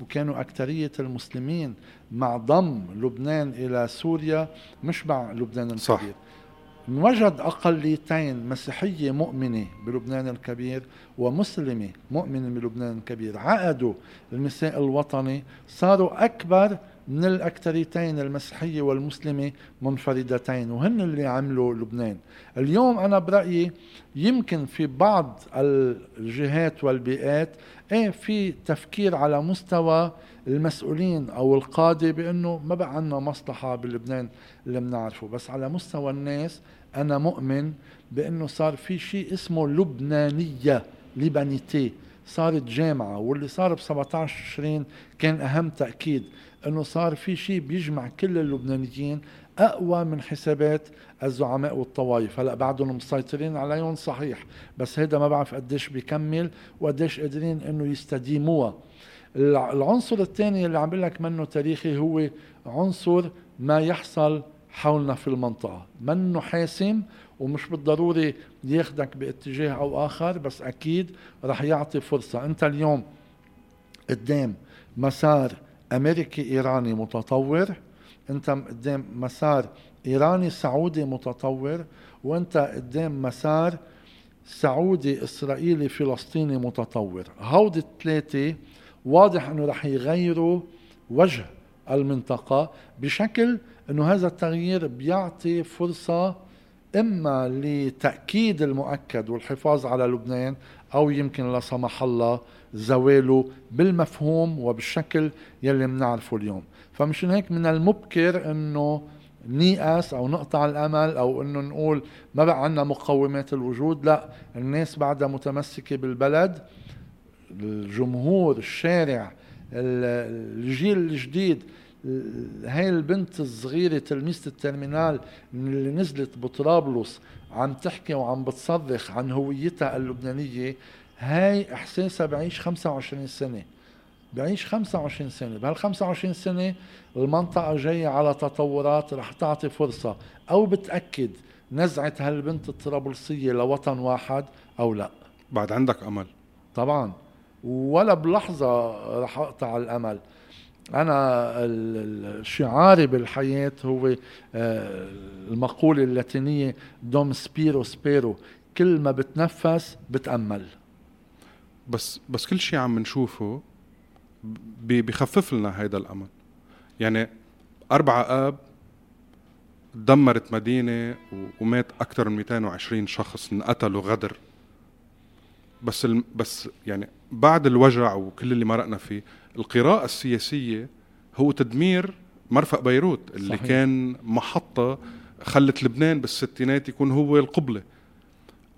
وكانوا أكثرية المسلمين مع ضم لبنان إلى سوريا مش مع لبنان الكبير صح. نوجد أقليتين مسيحية مؤمنة بلبنان الكبير ومسلمة مؤمنة بلبنان الكبير عقدوا المساء الوطني صاروا أكبر من الأكثريتين المسيحية والمسلمة منفردتين وهن اللي عملوا لبنان. اليوم أنا برأيي يمكن في بعض الجهات والبيئات إيه في تفكير على مستوى المسؤولين أو القادة بأنه ما بقى عندنا مصلحة بلبنان اللي بنعرفه بس على مستوى الناس أنا مؤمن بأنه صار في شيء اسمه لبنانية ليبانيتي. صارت جامعة واللي صار ب 17 تشرين كان أهم تأكيد. أنه صار في شيء بيجمع كل اللبنانيين أقوى من حسابات الزعماء والطوائف. هلأ بعدهم مسيطرين عليهم صحيح بس هيدا ما بعرف قديش بيكمل وقديش قادرين إنه يستديموها. العنصر الثاني اللي عم لك منه تاريخي هو عنصر ما يحصل حولنا في المنطقة. منه حاسم ومش بالضروري ياخدك باتجاه أو آخر بس أكيد رح يعطي فرصة. أنت اليوم قدام مسار أمريكي إيراني متطور. أنت قدام مسار إيراني سعودي متطور. وأنت قدام مسار سعودي إسرائيلي فلسطيني متطور. هودي الثلاثة واضح إنه رح يغيروا وجه المنطقة بشكل إنه هذا التغيير بيعطي فرصة إما لتأكيد المؤكد والحفاظ على لبنان أو يمكن لا سمح الله زواله بالمفهوم وبالشكل يلي بنعرفه اليوم. فمشان هيك من المبكر إنه نيأس أو نقطع الأمل أو إنه نقول ما بقى عندنا مقومات الوجود لا الناس بعدها متمسكة بالبلد. الجمهور الشارع الجيل الجديد هاي البنت الصغيرة تلميذة الترمينال اللي نزلت بطرابلس عم تحكي وعم بتصرخ عن هويتها اللبنانية هاي احساسها بعيش 25 سنة. بعيش 25 سنة. بهال 25 سنة المنطقة جاية على تطورات رح تعطي فرصة. أو بتأكد نزعة هالبنت الطرابلسية لوطن واحد أو لا. بعد عندك أمل. طبعا. ولا بلحظة رح أقطع الأمل. أنا شعاري بالحياة هو آه، المقولة اللاتينية dum spiro spero كل ما بتنفس بتأمل. بس بس كل شيء عم نشوفه بخفف لنا هيدا الامل يعني أربعة آب دمرت مدينة ومات أكثر من 220 شخص انقتلوا غدر. بس الم... بس يعني بعد الوجع وكل اللي مرقنا فيه القراءة السياسية هو تدمير مرفأ بيروت اللي صحيح. كان محطة خلت لبنان بالستينات يكون هو القبلة.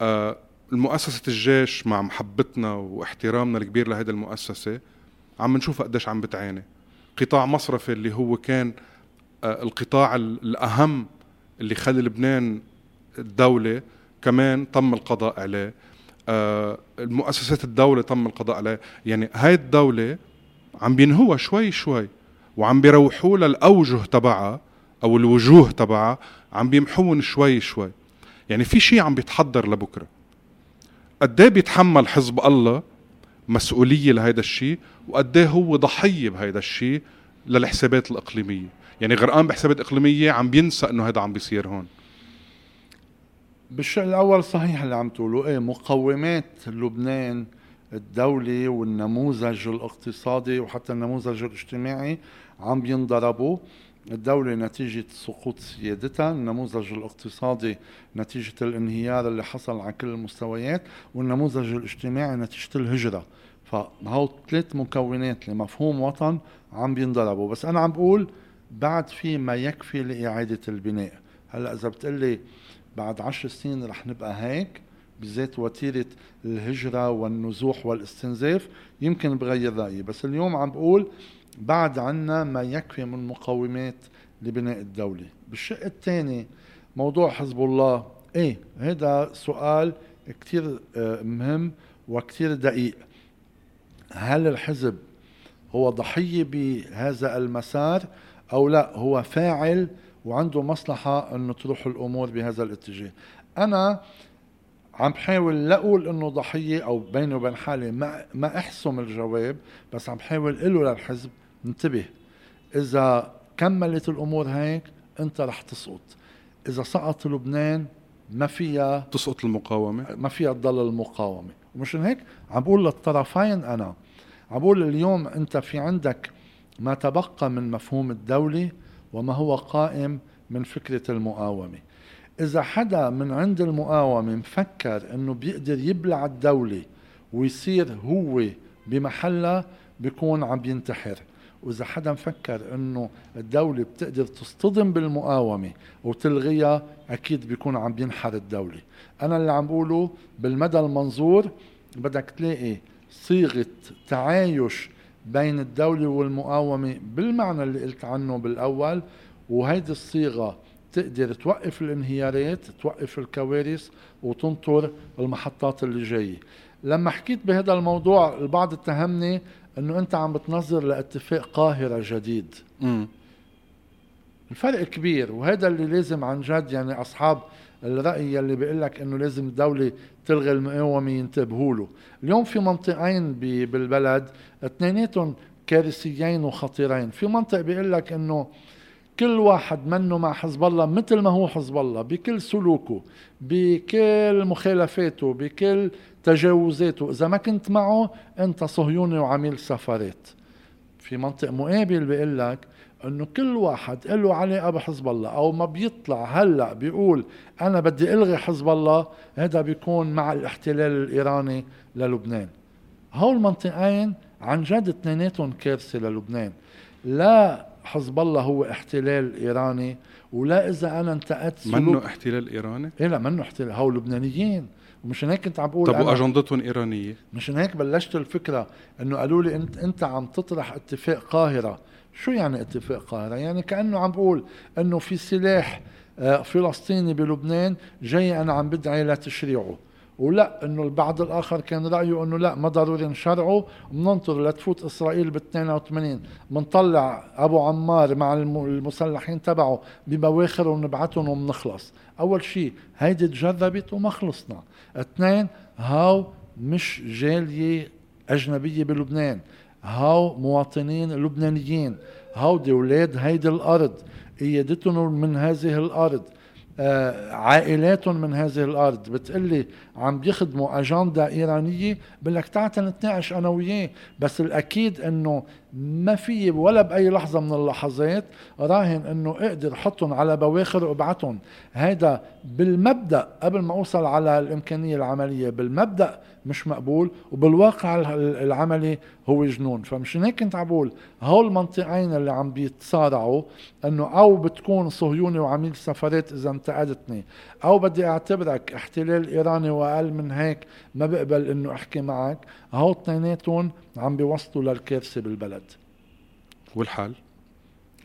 آه المؤسسة الجيش مع محبتنا واحترامنا الكبير لهذه المؤسسة عم نشوف قديش عم بتعاني. قطاع مصرفي اللي هو كان آه، القطاع الأهم اللي خلى لبنان الدولة كمان تم القضاء عليه. آه، المؤسسات الدولة تم القضاء عليه. يعني هاي الدولة عم بينهوها شوي شوي وعم بيروحوا لها الأوجه تبعها أو الوجوه تبعها عم بيمحون شوي شوي. يعني في شيء عم بيتحضر لبكرة. قد بيتحمل حزب الله مسؤولية لهيدا الشيء وقد هو ضحية بهيدا الشيء للحسابات الإقليمية؟ يعني غرقان بحسابات إقليمية عم بينسى إنه هذا عم بيصير هون. بالشق الأول صحيح اللي عم تقولوا إيه مقومات لبنان الدولي والنموذج الاقتصادي وحتى النموذج الاجتماعي عم بينضربوا الدولة نتيجة سقوط سيادتها النموذج الاقتصادي نتيجة الانهيار اللي حصل على كل المستويات والنموذج الاجتماعي نتيجة الهجرة. فهو ثلاث مكونات لمفهوم وطن عم بينضربوا. بس أنا عم بقول بعد في ما يكفي لإعادة البناء. هلأ إذا بتقلي بعد عشر سنين رح نبقى هيك بذات وتيرة الهجرة والنزوح والاستنزاف يمكن بغير رأيي. بس اليوم عم بقول بعد عنا ما يكفي من مقومات لبناء الدولة. بالشق الثاني موضوع حزب الله. إيه هذا سؤال كتير آه، مهم وكتير دقيق. هل الحزب هو ضحية بهذا المسار أو لا؟ هو فاعل وعنده مصلحة أنه تروح الأمور بهذا الاتجاه. أنا عم بحاول لا أقول إنه ضحية أو بيني وبين حالي ما ما أحسم الجواب بس عم بحاول له للحزب انتبه. إذا كملت الأمور هيك أنت رح تسقط. إذا سقط لبنان ما فيها تسقط المقاومة؟ ما فيها تضل المقاومة. ومشان هيك عم بقول للطرفين أنا عم بقول اليوم أنت في عندك ما تبقى من مفهوم الدولة وما هو قائم من فكرة المقاومة. إذا حدا من عند المقاومة مفكر إنه بيقدر يبلع الدولة ويصير هو بمحلها بيكون عم ينتحر. وإذا حدا مفكر إنه الدولة بتقدر تصطدم بالمقاومة وتلغيها أكيد بيكون عم بينحر الدولة. أنا اللي عم بقوله بالمدى المنظور بدك تلاقي صيغة تعايش بين الدولة والمقاومة بالمعنى اللي قلت عنه بالأول وهيدي الصيغة تقدر توقف الانهيارات توقف الكوارث وتنطر المحطات اللي جاية. لما حكيت بهذا الموضوع البعض اتهمني إنه أنت عم بتنظر لاتفاق قاهرة جديد. م. الفرق كبير وهذا اللي لازم عن جد يعني أصحاب الرأي اللي بيقول لك إنه لازم الدولة تلغي المقاومة ينتبهوا له. اليوم في منطقين بالبلد اثنيناتهم كارثيين وخطيرين. في منطق بيقول لك إنه كل واحد منه مع حزب الله مثل ما هو حزب الله بكل سلوكه بكل مخالفاته بكل تجاوزاته. إذا ما كنت معه أنت صهيوني وعميل سفرات في منطق مقابل بيقول لك إنه كل واحد له علاقة بحزب الله أو ما بيطلع هلأ بيقول أنا بدي ألغي حزب الله هذا بيكون مع الاحتلال الإيراني للبنان. هول المنطقين عن جد اثنيناتهم كارثة للبنان. لا حزب الله هو احتلال إيراني ولا إذا أنا انتقدت منه احتلال إيراني؟ إيه لا منه احتلال؟ هو لبنانيين. ومشان هيك كنت عم بقول طب وأجندتهم إيرانية؟ مشان هيك بلشت الفكرة إنه قالوا لي انت أنت عم تطرح اتفاق قاهرة. شو يعني اتفاق قاهرة؟ يعني كأنه عم بقول أنه في سلاح آه، فلسطيني بلبنان جاي أنا عم بدعي لتشريعه ولا إنه البعض الآخر كان رأيه إنه لا ما ضروري نشرعه. بننطر لتفوت إسرائيل بال 82 بنطلع أبو عمار مع المسلحين تبعه ببواخر ونبعتهم وبنخلص أول شيء هيدي تجربت وما خلصنا اثنين هاو مش جالية أجنبية بلبنان. هاو مواطنين لبنانيين. هودي أولاد هيدي الأرض. ايادتهم من هذه الأرض. آه عائلاتهم من هذه الأرض. بتقلي عم بيخدموا أجندة إيرانية بقول لك تعال نتناقش أنا وياه بس الأكيد إنه ما في ولا بأي لحظة من اللحظات راهن إنه أقدر حطهم على بواخر وابعتهم هذا بالمبدأ قبل ما أوصل على الإمكانية العملية بالمبدأ مش مقبول وبالواقع العملي هو جنون. فمشان هيك كنت عم بقول هول المنطقين اللي عم بيتصارعوا إنه أو بتكون صهيوني وعميل سفرات إذا انتقدتني أو بدي أعتبرك احتلال إيراني وأقل من هيك ما بقبل إنه أحكي معك. هول اثنيناتهم عم بيوصلوا للكارثة بالبلد. والحل؟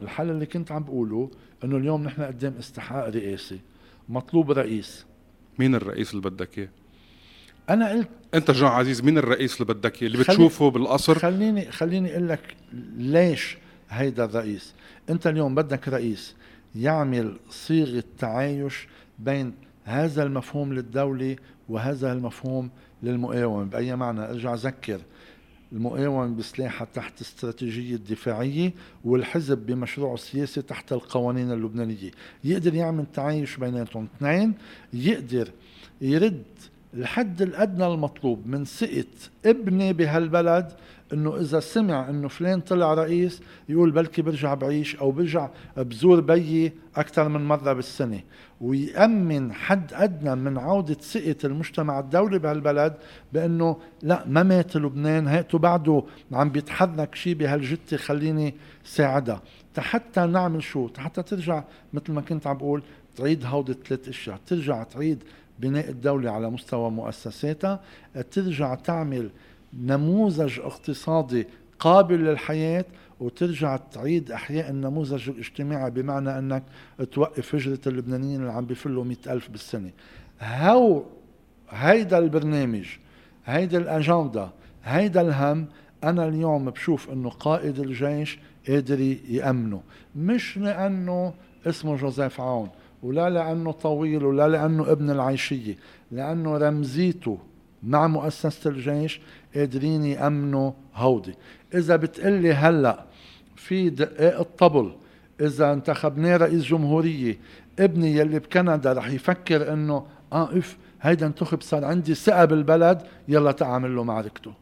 الحل اللي كنت عم بقوله إنه اليوم نحن قدام استحقاق رئاسي مطلوب رئيس. مين الرئيس اللي بدك إياه؟ أنا قلت أنت جون عزيز مين الرئيس اللي بدك إياه؟ اللي بتشوفه بالقصر؟ خليني خليني أقول لك ليش هيدا الرئيس. أنت اليوم بدك رئيس يعمل صيغة تعايش بين هذا المفهوم للدولة وهذا المفهوم للمقاومة. بأي معنى؟ أرجع أذكر. المقاومة بسلاحها تحت استراتيجية دفاعية والحزب بمشروعه السياسي تحت القوانين اللبنانية. يقدر يعمل تعايش بيناتهم. اثنين يقدر يرد الحد الأدنى المطلوب من ثقة ابني بهالبلد إنه إذا سمع إنه فلان طلع رئيس يقول بلكي برجع بعيش أو برجع بزور بيي أكثر من مرة بالسنة. ويأمن حد أدنى من عودة ثقة المجتمع الدولي بهالبلد بإنه لا ما مات لبنان هيئته بعده عم بيتحرك شيء بهالجته خليني ساعدها. حتى نعمل شو؟ حتى ترجع مثل ما كنت عم بقول تعيد هودي الثلاث أشياء. ترجع تعيد بناء الدولة على مستوى مؤسساتها. ترجع تعمل نموذج اقتصادي قابل للحياة وترجع تعيد أحياء النموذج الاجتماعي بمعنى أنك توقف هجرة اللبنانيين اللي عم بيفلوا مئة ألف بالسنة. هو هيدا البرنامج هيدا الأجندة هيدا الهم أنا اليوم بشوف أنه قائد الجيش قادر يأمنه. مش لأنه اسمه جوزيف عون ولا لأنه طويل ولا لأنه ابن العيشية لأنه رمزيته مع مؤسسة الجيش قادرين يأمنوا هودي. إذا بتقلي هلأ في دقائق الطبل إذا انتخبناه رئيس جمهورية ابني يلي بكندا رح يفكر إنه آه إف هيدا انتخب صار عندي ثقة بالبلد يلا تعمل له معركته.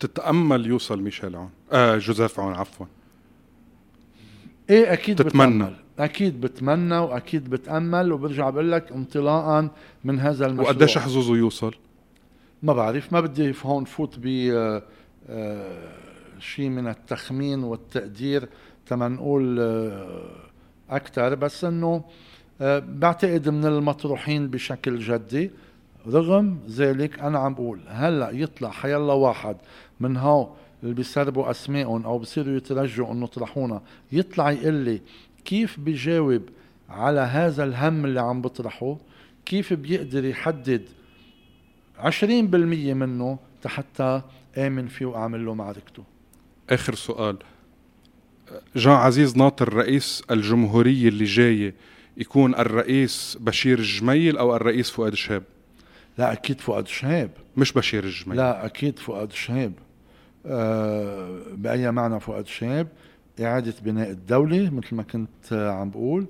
تتأمل يوصل ميشيل عون آه جوزيف عون عفوا. إيه أكيد تتمنى. بتأمل. أكيد بتمنى وأكيد بتأمل وبرجع بقول لك انطلاقا من هذا المشروع وقديش حظوظه يوصل؟ ما بعرف ما بدي هون فوت ب آه، آه، شيء من التخمين والتقدير تما نقول آه، أكثر بس إنه بعتقد من المطروحين بشكل جدي رغم ذلك أنا عم بقول هلأ يطلع حيلا واحد من هاو اللي بيسربوا أسمائهم أو بصيروا يترجوا إنه طرحونا يطلع يقول لي كيف بيجاوب على هذا الهم اللي عم بطرحه؟ كيف بيقدر يحدد 20% منه حتى آمن فيه وأعمل له معركته؟ آخر سؤال. جان عزيز ناطر رئيس الجمهورية اللي جاية يكون الرئيس بشير الجميل أو الرئيس فؤاد شهاب؟ لا أكيد فؤاد شهاب. مش بشير الجميل لا أكيد فؤاد شهاب. أه بأي معنى فؤاد شهاب؟ إعادة بناء الدولة مثل ما كنت عم بقول.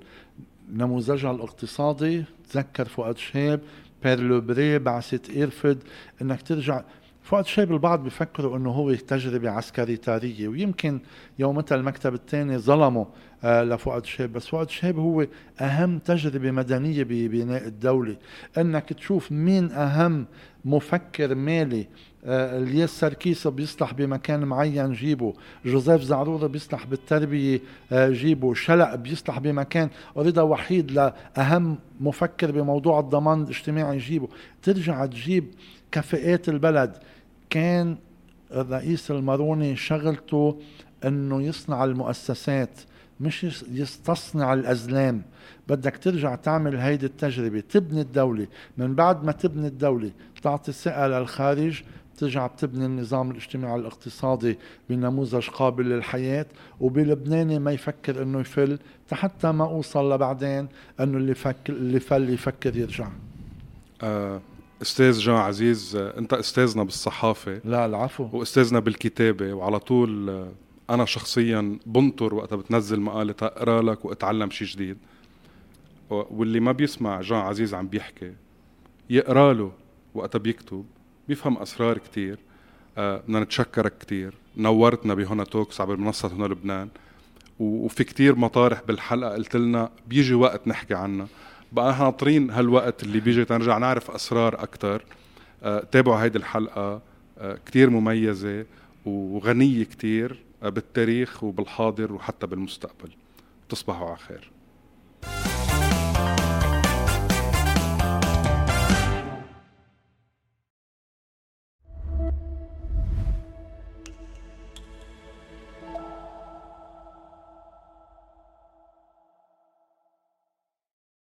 نموذجها الاقتصادي تذكر فؤاد شهاب بيرلوبري بعثة إيرفد إنك ترجع فؤاد شهاب البعض بيفكروا إنه هو تجربة عسكري تاريخية ويمكن يومتها المكتب الثاني ظلموا آه لفؤاد شهاب. بس فؤاد شهاب هو أهم تجربة مدنية ببناء الدولة. إنك تشوف مين أهم مفكر مالي آه الياس سركيس بيصلح بمكان معين جيبه جوزيف زعرورة بيصلح بالتربية آه جيبه شلق بيصلح بمكان رضا وحيد لأهم مفكر بموضوع الضمان الاجتماعي جيبه. ترجع تجيب كفاءات البلد كان الرئيس الماروني شغلته إنه يصنع المؤسسات مش يستصنع الأزلام. بدك ترجع تعمل هيدي التجربة. تبني الدولة. من بعد ما تبني الدولة تعطي ثقة للخارج ترجع بتبني النظام الاجتماعي الاقتصادي بنموذج قابل للحياة. وبلبناني ما يفكر إنه يفل حتى ما أوصل لبعدين إنه اللي فك اللي فل يفكر يرجع. آه أستاذ جان عزيز أنت أستاذنا بالصحافة لا العفو. وأستاذنا بالكتابة وعلى طول أنا شخصيا بنطر وقتها بتنزل مقالة أقرأ لك وأتعلم شيء جديد. واللي ما بيسمع جان عزيز عم بيحكي يقرأ له وقتها بيكتب بيفهم أسرار كتير. آه، بدنا نتشكرك كتير. نورتنا بهنا توكس عبر منصة هنا لبنان. وفي كتير مطارح بالحلقة قلت لنا بيجي وقت نحكي عنها. بقى ناطرين هالوقت اللي بيجي تنرجع نعرف أسرار أكثر آه، تابعوا هيدي الحلقة. آه، كتير مميزة وغنية كتير آه، بالتاريخ وبالحاضر وحتى بالمستقبل. تصبحوا على خير.